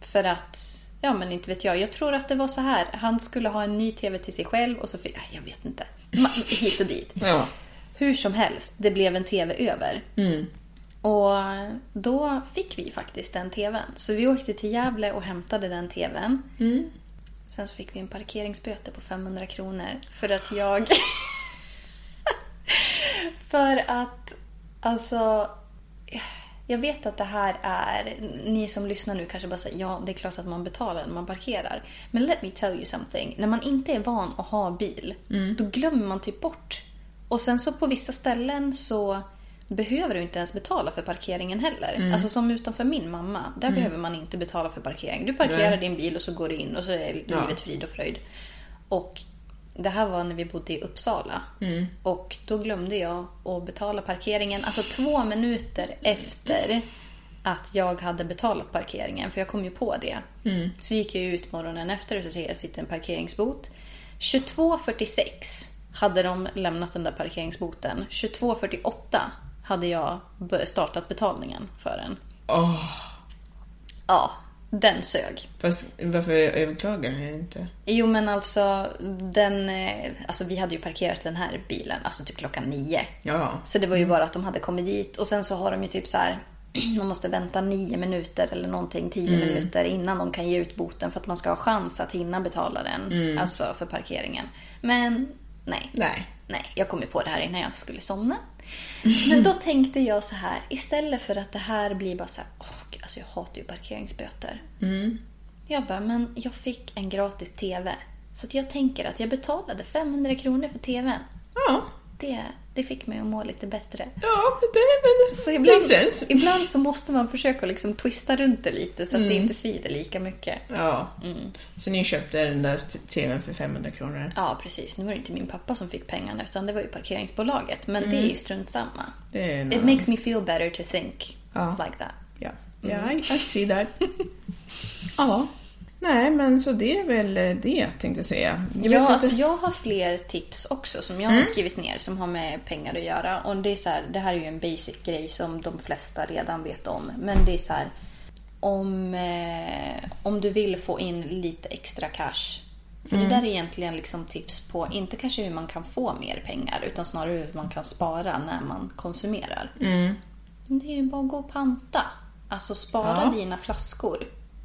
För att, ja men inte vet jag, jag tror att det var så här. Han skulle ha en ny TV till sig själv och så fick, nej, jag vet inte. Hit och dit. Ja. Hur som helst, det blev en TV över. Och då fick vi faktiskt den TVn. Så vi åkte till Gävle och hämtade den TVn. Sen så fick vi en parkeringsböter på 500 kronor för att jag... för att, alltså... Jag vet att det här är... Ni som lyssnar nu kanske bara säger ja, det är klart att man betalar när man parkerar. Men let me tell you something. När man inte är van att ha bil, då glömmer man typ bort. Och sen så på vissa ställen så behöver du inte ens betala för parkeringen heller. Alltså som utanför min mamma, där behöver man inte betala för parkering. Du parkerar din bil och så går du in och så är livet frid och fröjd. Och det här var när vi bodde i Uppsala. Och då glömde jag att betala parkeringen. Alltså två minuter efter att jag hade betalat parkeringen. För jag kom ju på det. Så gick jag ut morgonen efter och så ser jag sitter en parkeringsbot. 22.46 hade de lämnat den där parkeringsboten. 22.48 hade jag startat betalningen för den. Åh, Ja, den sög. fast varför överklagar jag inte? Jo men alltså, den, eh, alltså vi hade ju parkerat den här bilen alltså typ klockan nio. Ja. Så det var ju bara att de hade kommit dit och sen så har de ju typ så här [CLEARS THROAT] man måste vänta nio minuter eller någonting, tio minuter innan de kan ge ut boten för att man ska ha chans att hinna betala den. Alltså för parkeringen. Men nej. Nej. Nej, jag kom ju på det här innan jag skulle somna. [LAUGHS] Men då tänkte jag så här, istället för att det här blir bara så här, åh, alltså jag hatar ju parkeringsböter. Jag bara, men jag fick en gratis TV. Så jag tänker att jag betalade 500 kronor för TVn. Ja. Det, det fick mig att må lite bättre. Ja, det är väl... Så ibland, ibland så måste man försöka liksom twista runt det lite så att det inte svider lika mycket. Ja. Så ni köpte den där TVn för 500 kronor? Ja, precis. Nu var det inte min pappa som fick pengarna utan det var ju parkeringsbolaget. Men det är ju strunt samma. Är It makes me feel better to think Ja. like that. Ja, ja I, I see that. [LAUGHS] ja. Nej, men så det är väl det, tänkte jag säga. Jag ja, alltså jag har fler tips också som jag har skrivit ner som har med pengar att göra. Och det är så här, det här är ju en basic grej som de flesta redan vet om. Men det är så här, om, eh, om du vill få in lite extra cash. För det där är egentligen liksom tips på, inte kanske hur man kan få mer pengar, utan snarare hur man kan spara när man konsumerar. Det är ju bara att gå och panta. Alltså spara Ja. dina flaskor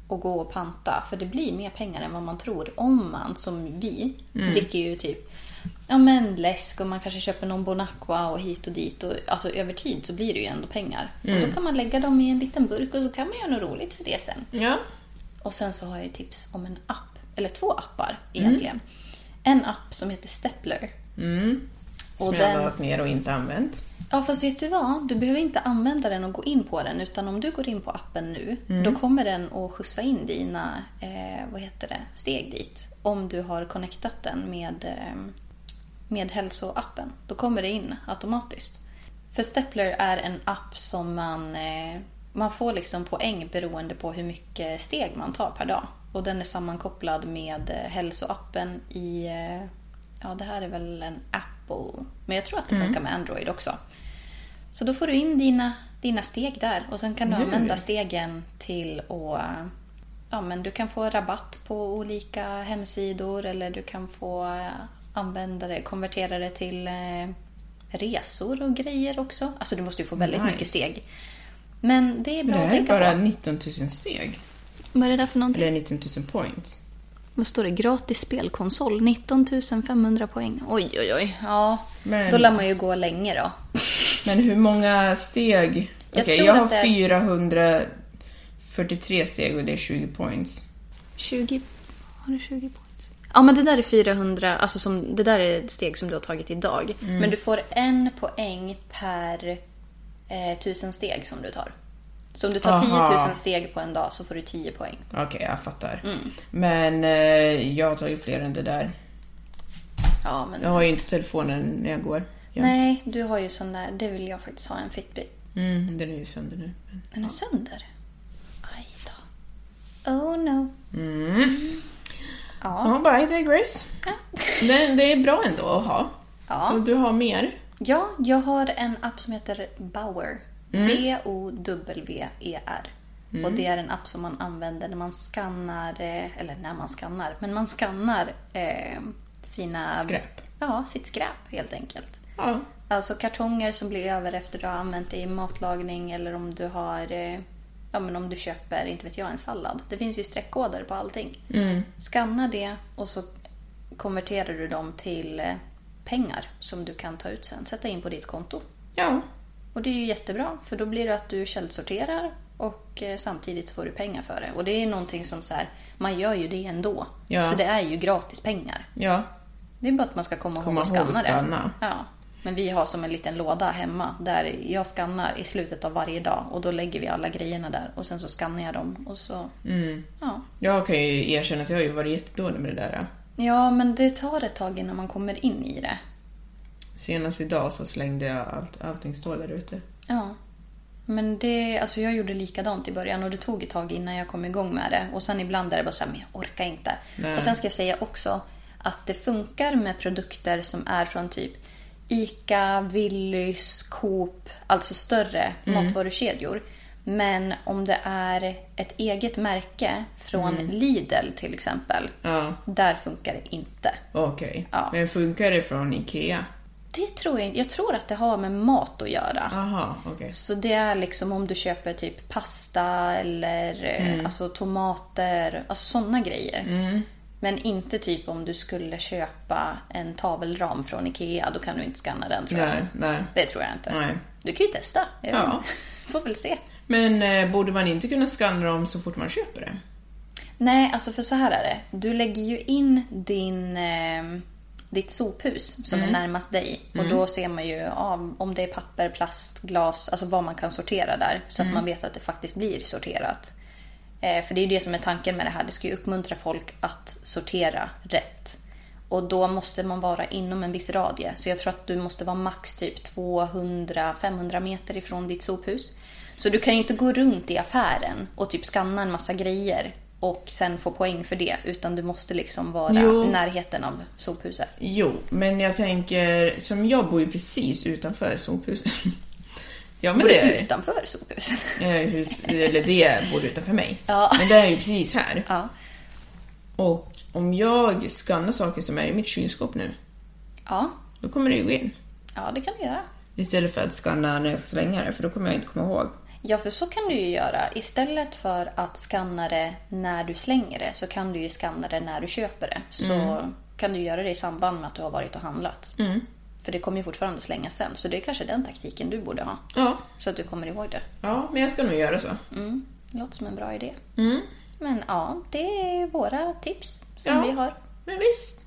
och gå och panta. För det blir mer pengar än vad man tror. Om man, som vi, dricker ju typ ja, men läsk och man kanske köper någon Bonacqua och hit och dit. Och, alltså över tid så blir det ju ändå pengar. Och då kan man lägga dem i en liten burk och så kan man göra något roligt för det sen. Ja. Och sen så har jag ju tips om en app. Eller två appar egentligen. En app som heter Stepler. Och Som jag har laddat ner och inte använt. Ja, fast vet du vad? Du behöver inte använda den och gå in på den. Utan om du går in på appen nu, då kommer den att skjutsa in dina eh, vad heter det, steg dit. Om du har connectat den med, eh, med hälsoappen. Då kommer det in automatiskt. För Stepler är en app som man, eh, man får liksom poäng beroende på hur mycket steg man tar per dag. Och den är sammankopplad med eh, hälsoappen i... eh, Ja, det här är väl en Apple. Men jag tror att det funkar med Android också. Så då får du in dina, dina steg där och sen kan du Nu. använda stegen till att... Ja, men du kan få rabatt på olika hemsidor eller du kan få använda det, konvertera det till eh, resor och grejer också. Alltså du måste ju få väldigt Nice. mycket steg. Men det är Det bra att här är tänka bara på. 19 000 steg. Vad är det där för någonting? Eller 19 000 points. Vad står det? Gratis spelkonsol. 19 500 poäng. Oj, oj, oj. Ja, Men- då lär man ju gå länge då. [LAUGHS] Men hur många steg? Jag Okej, tror jag att har det är- 443 steg och det är 20 points. 20... Har du 20 points? Ja, men det där är 400. Alltså som, det där är ett steg som du har tagit idag. Mm. Men du får en poäng per eh, tusen steg som du tar. Så om du tar 10 Aha. 000 steg på en dag så får du 10 poäng. Okej, jag fattar. Mm. Men eh, jag har tagit fler än det där. Ja, men... Jag har ju inte telefonen när jag går. jämt. Nej, du har ju sån där... Det vill jag faktiskt ha, en Fitbit. Mm, den är ju sönder nu. Men- Den är sönder. Aj då. Oh no. Ja, bara I digress. Det, det är bra ändå att ha. Ja. Och du har mer? Ja, jag har en app som heter Bower. B-O-W-E-R. Och det är en app som man använder när man skannar, eh, eller när man skannar, men man skannar eh, sina... Skräp. Ja, sitt skräp helt enkelt. Ja. Alltså kartonger som blir över efter du har använt det i matlagning eller om du har... Eh, ja, men om du köper, inte vet jag, en sallad. Det finns ju streckkoder på allting. Skanna det och så konverterar du dem till eh, pengar som du kan ta ut sen. Sätta in på ditt konto. Ja. Och det är ju jättebra för då blir det att du källsorterar och eh, samtidigt får du pengar för det. Och det är någonting som så här, man gör ju det ändå. Ja. Så det är ju gratis pengar. Ja. Det är bara att man ska komma, Komma ihåg att skanna det. Ja. Men vi har som en liten låda hemma där jag skannar i slutet av varje dag och då lägger vi alla grejerna där och sen så skannar jag dem och så... Mm. Ja. Jag kan ju erkänna att jag har ju varit jättedålig med det där. ja, men det tar ett tag innan man kommer in i det. Senast idag så slängde jag allt, allting står där ute. Ja. Men det, alltså jag gjorde likadant i början och det tog ett tag innan jag kom igång med det. Och sen ibland är det bara så här, men jag orkar inte. Nej. Och sen ska jag säga också att det funkar med produkter som är från typ ICA, Willys, Coop, alltså större matvarukedjor. Men om det är ett eget märke från Lidl till exempel, Ja, där funkar det inte. okej. Ja. Men funkar det från IKEA? Det tror jag. Jag tror att det har med mat att göra. Aha, okej. Så det är liksom om du köper typ pasta eller eh, alltså tomater, alltså sådana grejer. Men inte typ om du skulle köpa en tavelram från Ikea, då kan du inte scanna den tror jag. Nej, nej. Det tror jag inte. Nej. Du kan ju testa. Ja. [LAUGHS] Får väl se. Men eh, borde man inte kunna skanna dem så fort man köper det? Nej, alltså för så här är det. Du lägger ju in din, eh, ditt sophus som är närmast dig. Och då ser man ju ja, om det är papper, plast, glas, alltså vad man kan sortera där. Så att man vet att det faktiskt blir sorterat. Eh, för det är det som är tanken med det här. Det ska ju uppmuntra folk att sortera rätt. Och då måste man vara inom en viss radie. Så jag tror att du måste vara max typ 200-500 meter ifrån ditt sophus. Så du kan ju inte gå runt i affären och typ skanna en massa grejer och sen få poäng för det. Utan du måste liksom vara Jo. i närheten av sophuset. Jo, men jag tänker, som jag bor ju precis utanför sophuset. [LAUGHS] ja, men Bor det är utanför sophuset? [LAUGHS] eh, hus, eller det bor utanför mig. Ja. Men det är ju precis här. ja. Och om jag skannar saker som är i mitt kylskåp nu, Ja. då kommer det ju gå in. ja, det kan du göra. Istället för att skanna när jag ska slänga det, för då kommer jag inte komma ihåg. Ja, för så kan du ju göra. Istället för att skanna det när du slänger det så kan du ju skanna det när du köper det. Så kan du göra det i samband med att du har varit och handlat. För det kommer ju fortfarande slängas sen. Så det är kanske den taktiken du borde ha. Ja, Så att du kommer ihåg det. ja men jag ska nog göra så. Mm. Låter som en bra idé. Men ja, det är våra tips som Ja. vi har. Men visst.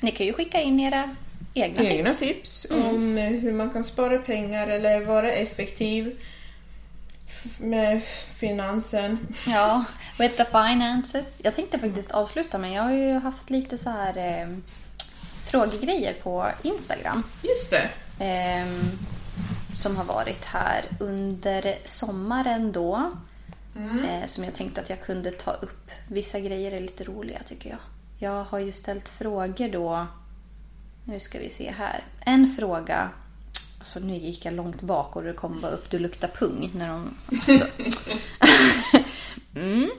Ni kan ju skicka in era egna, Egna tips. tips om eh, hur man kan spara pengar eller vara effektiv med finansen. Ja, with the finances. Jag tänkte faktiskt avsluta med, jag har ju haft lite så här eh, frågegrejer på Instagram. Just det. Ehm, som har varit här under sommaren då. Mm. Eh, som jag tänkte att jag kunde ta upp. Vissa grejer är lite roliga tycker jag. Jag har ju ställt frågor då. Nu ska vi se här. En fråga. Alltså nu gick jag långt bak och det kom bara upp du luktar pung när de... Alltså. [LAUGHS] mm.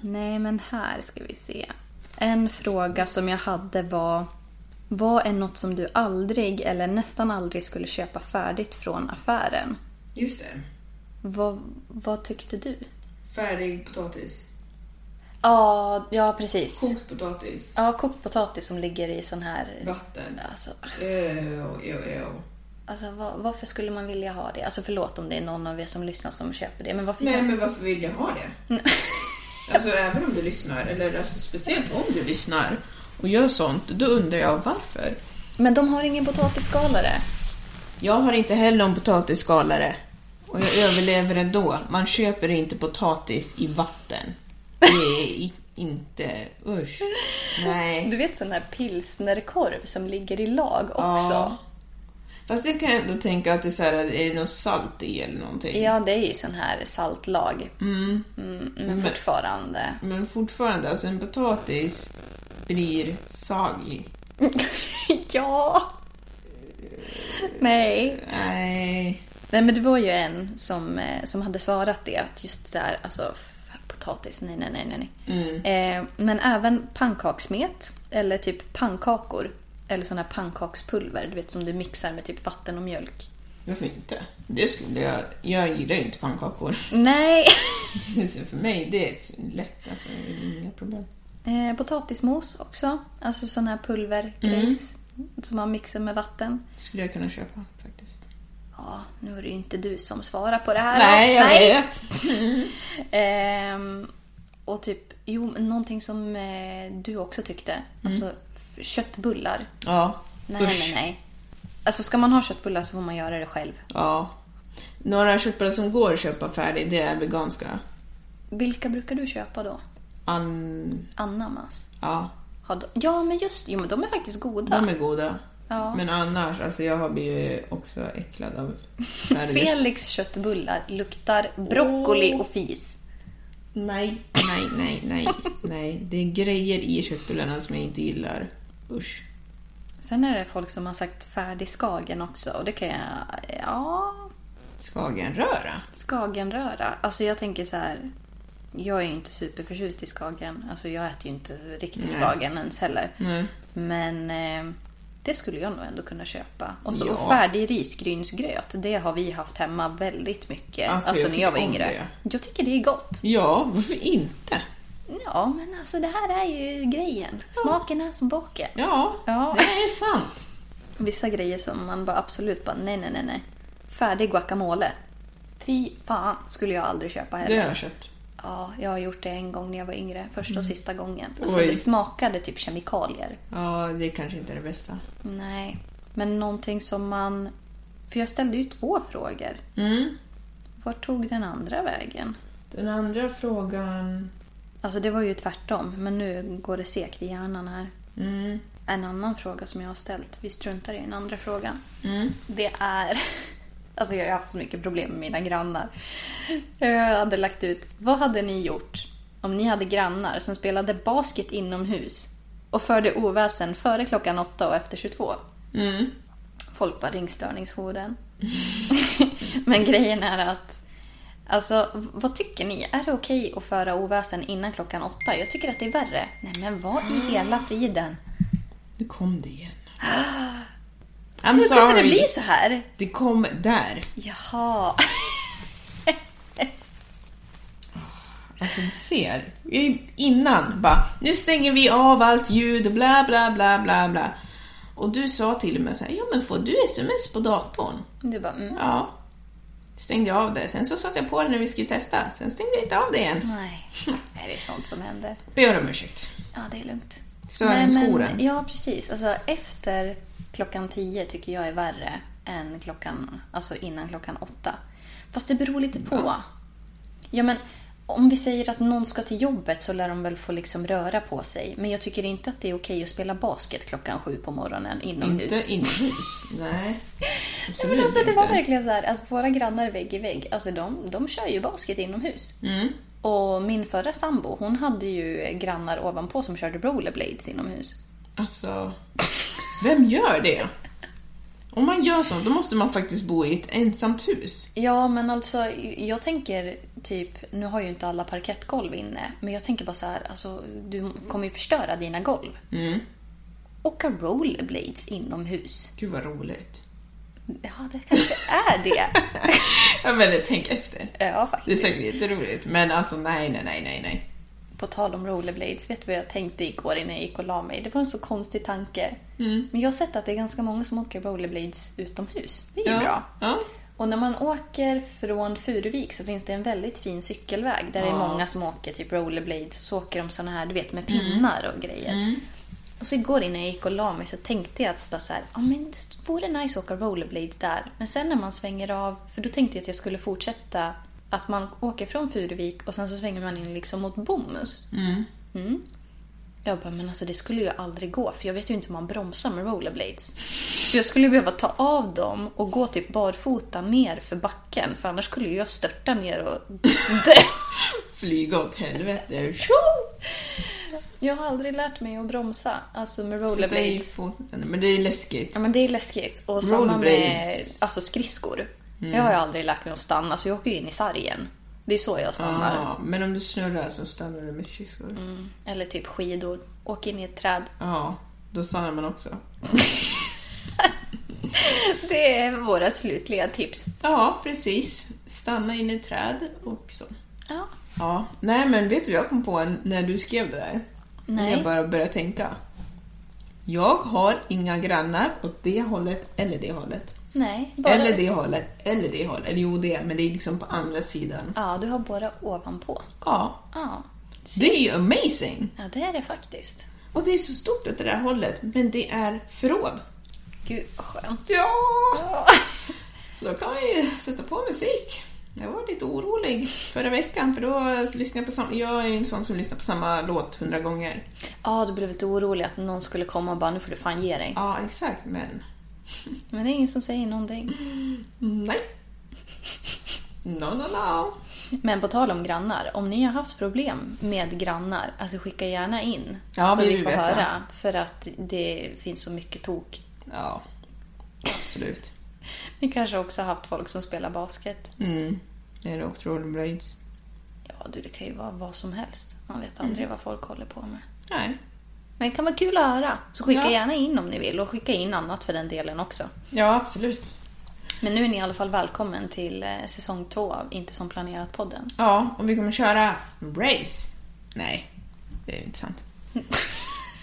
Nej men här ska vi se. En fråga som jag hade var Vad är något som du aldrig eller nästan aldrig skulle köpa färdigt från affären? Just det. Vad, vad tyckte du? Färdig potatis. Ja, ja precis. Kokt potatis. Ja, kokt potatis som ligger i sån här... Vatten. Alltså, Ew, ew, ew. Alltså var, varför skulle man vilja ha det? Alltså förlåt om det är någon av er som lyssnar som köper det. Men varför Nej, köper- men varför vill jag ha det? [LAUGHS] alltså även om du lyssnar, eller alltså, speciellt om du lyssnar och gör sånt, då undrar jag varför. men de har ingen potatisskalare. Jag har inte heller någon potatisskalare. Och jag överlever ändå. Man köper inte potatis i vatten. Det är inte... Usch. Nej. Du vet sån här pilsnerkorv som ligger i lag också. Ja. Fast det kan jag ändå tänka att det är, så här, är det något salt i eller någonting. Ja, det är ju sån här saltlag. Mm, men Men- fortfarande. Men fortfarande, alltså en potatis blir sagig. [LAUGHS] ja! Nej. Nej. Nej, men det var ju en som, eh, som hade svarat det. Att just där, alltså potatis, nej, nej, nej, nej. nej. Eh, men även pannkakssmet eller typ pannkakor. Eller sån här pannkakspulver, du vet som du mixar med typ vatten och mjölk. Varför inte? Det skulle jag... Jag gillar ju inte pannkakor. [LAUGHS] Nej! Så för mig, det är lätt. Alltså, inga problem. Eh, potatismos också. Alltså sån här pulvergrejs. Som man mixar med vatten. skulle jag kunna köpa faktiskt. Ja, nu är det ju inte du som svarar på det här. Nej, jag Nej. vet. [LAUGHS] Ehm, och typ, jo, någonting som eh, du också tyckte. Alltså f- köttbullar. Ja. Nej, Usch. nej, nej. Alltså ska man ha köttbullar så får man göra det själv. Ja. Några köttbullar som går att köpa färdigt, det är veganska. Vilka brukar du köpa då? An... Ananas? Ja, de, ja, men just Jo, men de är faktiskt goda. de är goda. Ja. Men annars, alltså jag har blivit också äcklad av färdig. Felix köttbullar luktar broccoli Åh. och fis. Nej, nej, nej, nej, nej. Det är grejer i köttbullarna som jag inte gillar. Usch. Sen är det folk som har sagt färdig skagen också. Och det kan jag... Ja, Skagenröra. skagenröra. Alltså jag tänker så här. Jag är ju inte superförtjust i skagen. Alltså jag äter ju inte riktig Nej. skagen ens heller. Nej. Men eh, det skulle jag nog ändå kunna köpa. Och, så, Ja. och färdig risgrynsgröt. Det har vi haft hemma väldigt mycket. Alltså, Alltså, jag när jag var yngre. det. Jag tycker det är gott. Ja, varför inte? Ja, men alltså det här är ju grejen. Smaken är som baken. Ja, Ja. det är sant. Vissa grejer som man bara absolut bara nej, nej, nej, nej. Färdig guacamole. Fy fan skulle jag aldrig köpa heller. Det har jag köpt. Ja, jag har gjort det en gång när jag var yngre. Första och sista gången. Alltså Mm. Oj. det smakade typ kemikalier. Ja, det kanske inte är det bästa. Nej, men någonting som man... För jag ställde ju två frågor. Mm. Vart tog den andra vägen? Den andra frågan... Alltså det var ju tvärtom, men nu går det segt i hjärnan här. Mm. En annan fråga som jag har ställt, vi struntar i den andra frågan. Mm. Det är... [LAUGHS] Alltså jag har haft så mycket problem med mina grannar. Jag hade lagt ut, vad hade ni gjort om ni hade grannar som spelade basket inomhus och förde oväsen före klockan åtta och efter 22? Mm. Folk bara ringstörningshorden. [LAUGHS] Men grejen är att Alltså, vad tycker ni? Är det okej att föra oväsen innan klockan åtta? Jag tycker att det är värre. Nej, men vad i hela friden? Nu kom det igen. [GASPS] I'm Hur kunde sorry. det bli så här? Det kom där. Jaha. [LAUGHS] Alltså du ser. Innan bara, nu stänger vi av allt ljud och bla bla bla bla bla. Och du sa till och med så här, ja men får du sms på datorn? Du bara, mm, Ja. Stängde jag av det. Sen så satte jag på det när vi skulle testa. Sen stängde jag inte av det igen. nej. Är det sånt som händer? Ber om ursäkt. Ja, det är lugnt. Störningsjoren. Ja, precis. Alltså, efter klockan tio tycker jag är värre än klockan, alltså innan klockan åtta. Fast det beror lite på. Ja. men om vi säger att någon ska till jobbet så lär de väl få liksom röra på sig. Men jag tycker inte att det är okej att spela basket klockan sju på morgonen inomhus. Inte inomhus. [LAUGHS] Nej. Absolut Men alltså det var inte. verkligen så här, alltså våra grannar vägg i vägg, alltså de, de kör ju basket inomhus. Mm. Och min förra sambo, hon hade ju grannar ovanpå som körde rollerblades inomhus. Alltså, vem gör det? Om man gör så, då måste man faktiskt bo i ett ensamt hus. Ja, men alltså jag tänker typ, nu har ju inte alla parkettgolv inne, men jag tänker bara så här, alltså du kommer ju förstöra dina golv. Mm. Åka rollerblades inomhus. Gud vad roligt. Ja, det kanske är det. [LAUGHS] Ja men tänk efter. ja, Det är faktiskt. säkert jätteroligt. Men alltså nej, nej, nej, nej, nej. På tal om rollerblades, vet du vad jag tänkte igår innan jag gick och la mig? Det var en så konstig tanke. Men jag har sett att det är ganska många som åker rollerblades utomhus. Det är ju ja. bra. Ja. Och när man åker från Furuvik så finns det en väldigt fin cykelväg där det är Ja. många som åker typ rollerblades och så åker de såna här, du vet, med pinnar och grejer. Och så igår innan jag gick och la mig så tänkte jag att bara så här, ja men det vore nice att åka rollerblades där. Men sen när man svänger av, för då tänkte jag att jag skulle fortsätta att man åker från Furuvik och sen så svänger man in liksom mot Bomhus. Mm. Jag bara, men alltså det skulle ju aldrig gå för jag vet ju inte hur man bromsar med rollerblades. Så jag skulle behöva ta av dem och gå typ barfota ner för backen för annars skulle ju jag störta ner och. [LAUGHS] Flyga åt helvete. [LAUGHS] Jag har aldrig lärt mig att bromsa, alltså med i rollerblades. foten. Men det är läskigt. Ja men det är läskigt. Och samma med alltså, skridskor. Jag har ju aldrig lärt mig att stanna så jag åker ju in i sargen. Det är så jag stannar. Ja, men om du snurrar så stannar du med skridskor. Eller typ skidor. Åk in i ett träd. [LAUGHS] Ja, då stannar man också. [LAUGHS] Det är våra slutliga tips. Ja, precis. Stanna in i ett träd också. Ja. Ja, nej men vet du vad jag kom på när du skrev det där? Nej. jag bara började tänka. Jag har inga grannar åt det hållet eller det hållet. Nej, bara... Eller det hållet, eller det hållet. Eller jo, det, men det är liksom på andra sidan. Ja, du har båda ovanpå. Ja, Ja. det är ju amazing! Ja, det är det faktiskt. Och det är så stort åt det där hållet, men det är förråd. Gud vad skönt. Ja! [LAUGHS] Så då kan man ju sätta på musik. Jag var lite orolig förra veckan, för då lyssnade jag på samma... Jag är ju en sån som lyssnar på samma låt hundra gånger. Ja, du blev lite orolig att någon skulle komma och bara nu får du fan ge dig. Ja, exakt, men [LAUGHS] Men det är ingen som säger någonting. nej. No, no, no. Men på tal om grannar, om ni har haft problem med grannar, alltså skicka gärna in. Ja, så vi vi får veta. höra. För att det finns så mycket tok. Ja, absolut. Ni kanske också har haft folk som spelar basket. Mm. Eller åkt rollerblades. Ja, du, det kan ju vara vad som helst. Man vet aldrig vad folk håller på med. Nej. Men det kan vara kul att höra. Så skicka Ja. gärna in om ni vill och skicka in annat för den delen också. Ja, absolut. Men nu är ni i alla fall välkommen till eh, säsong två av Inte som planerat-podden. Ja, och vi kommer köra race. Nej, det är ju inte sant. [LAUGHS]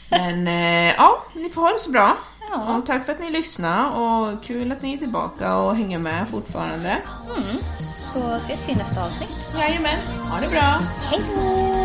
Men eh, ja, ni får ha det så bra. Ja. Och tack för att ni lyssnade och kul att ni är tillbaka och hänger med fortfarande. Så ses vi i nästa avsnitt. Jajamän, ha det bra. Hej då!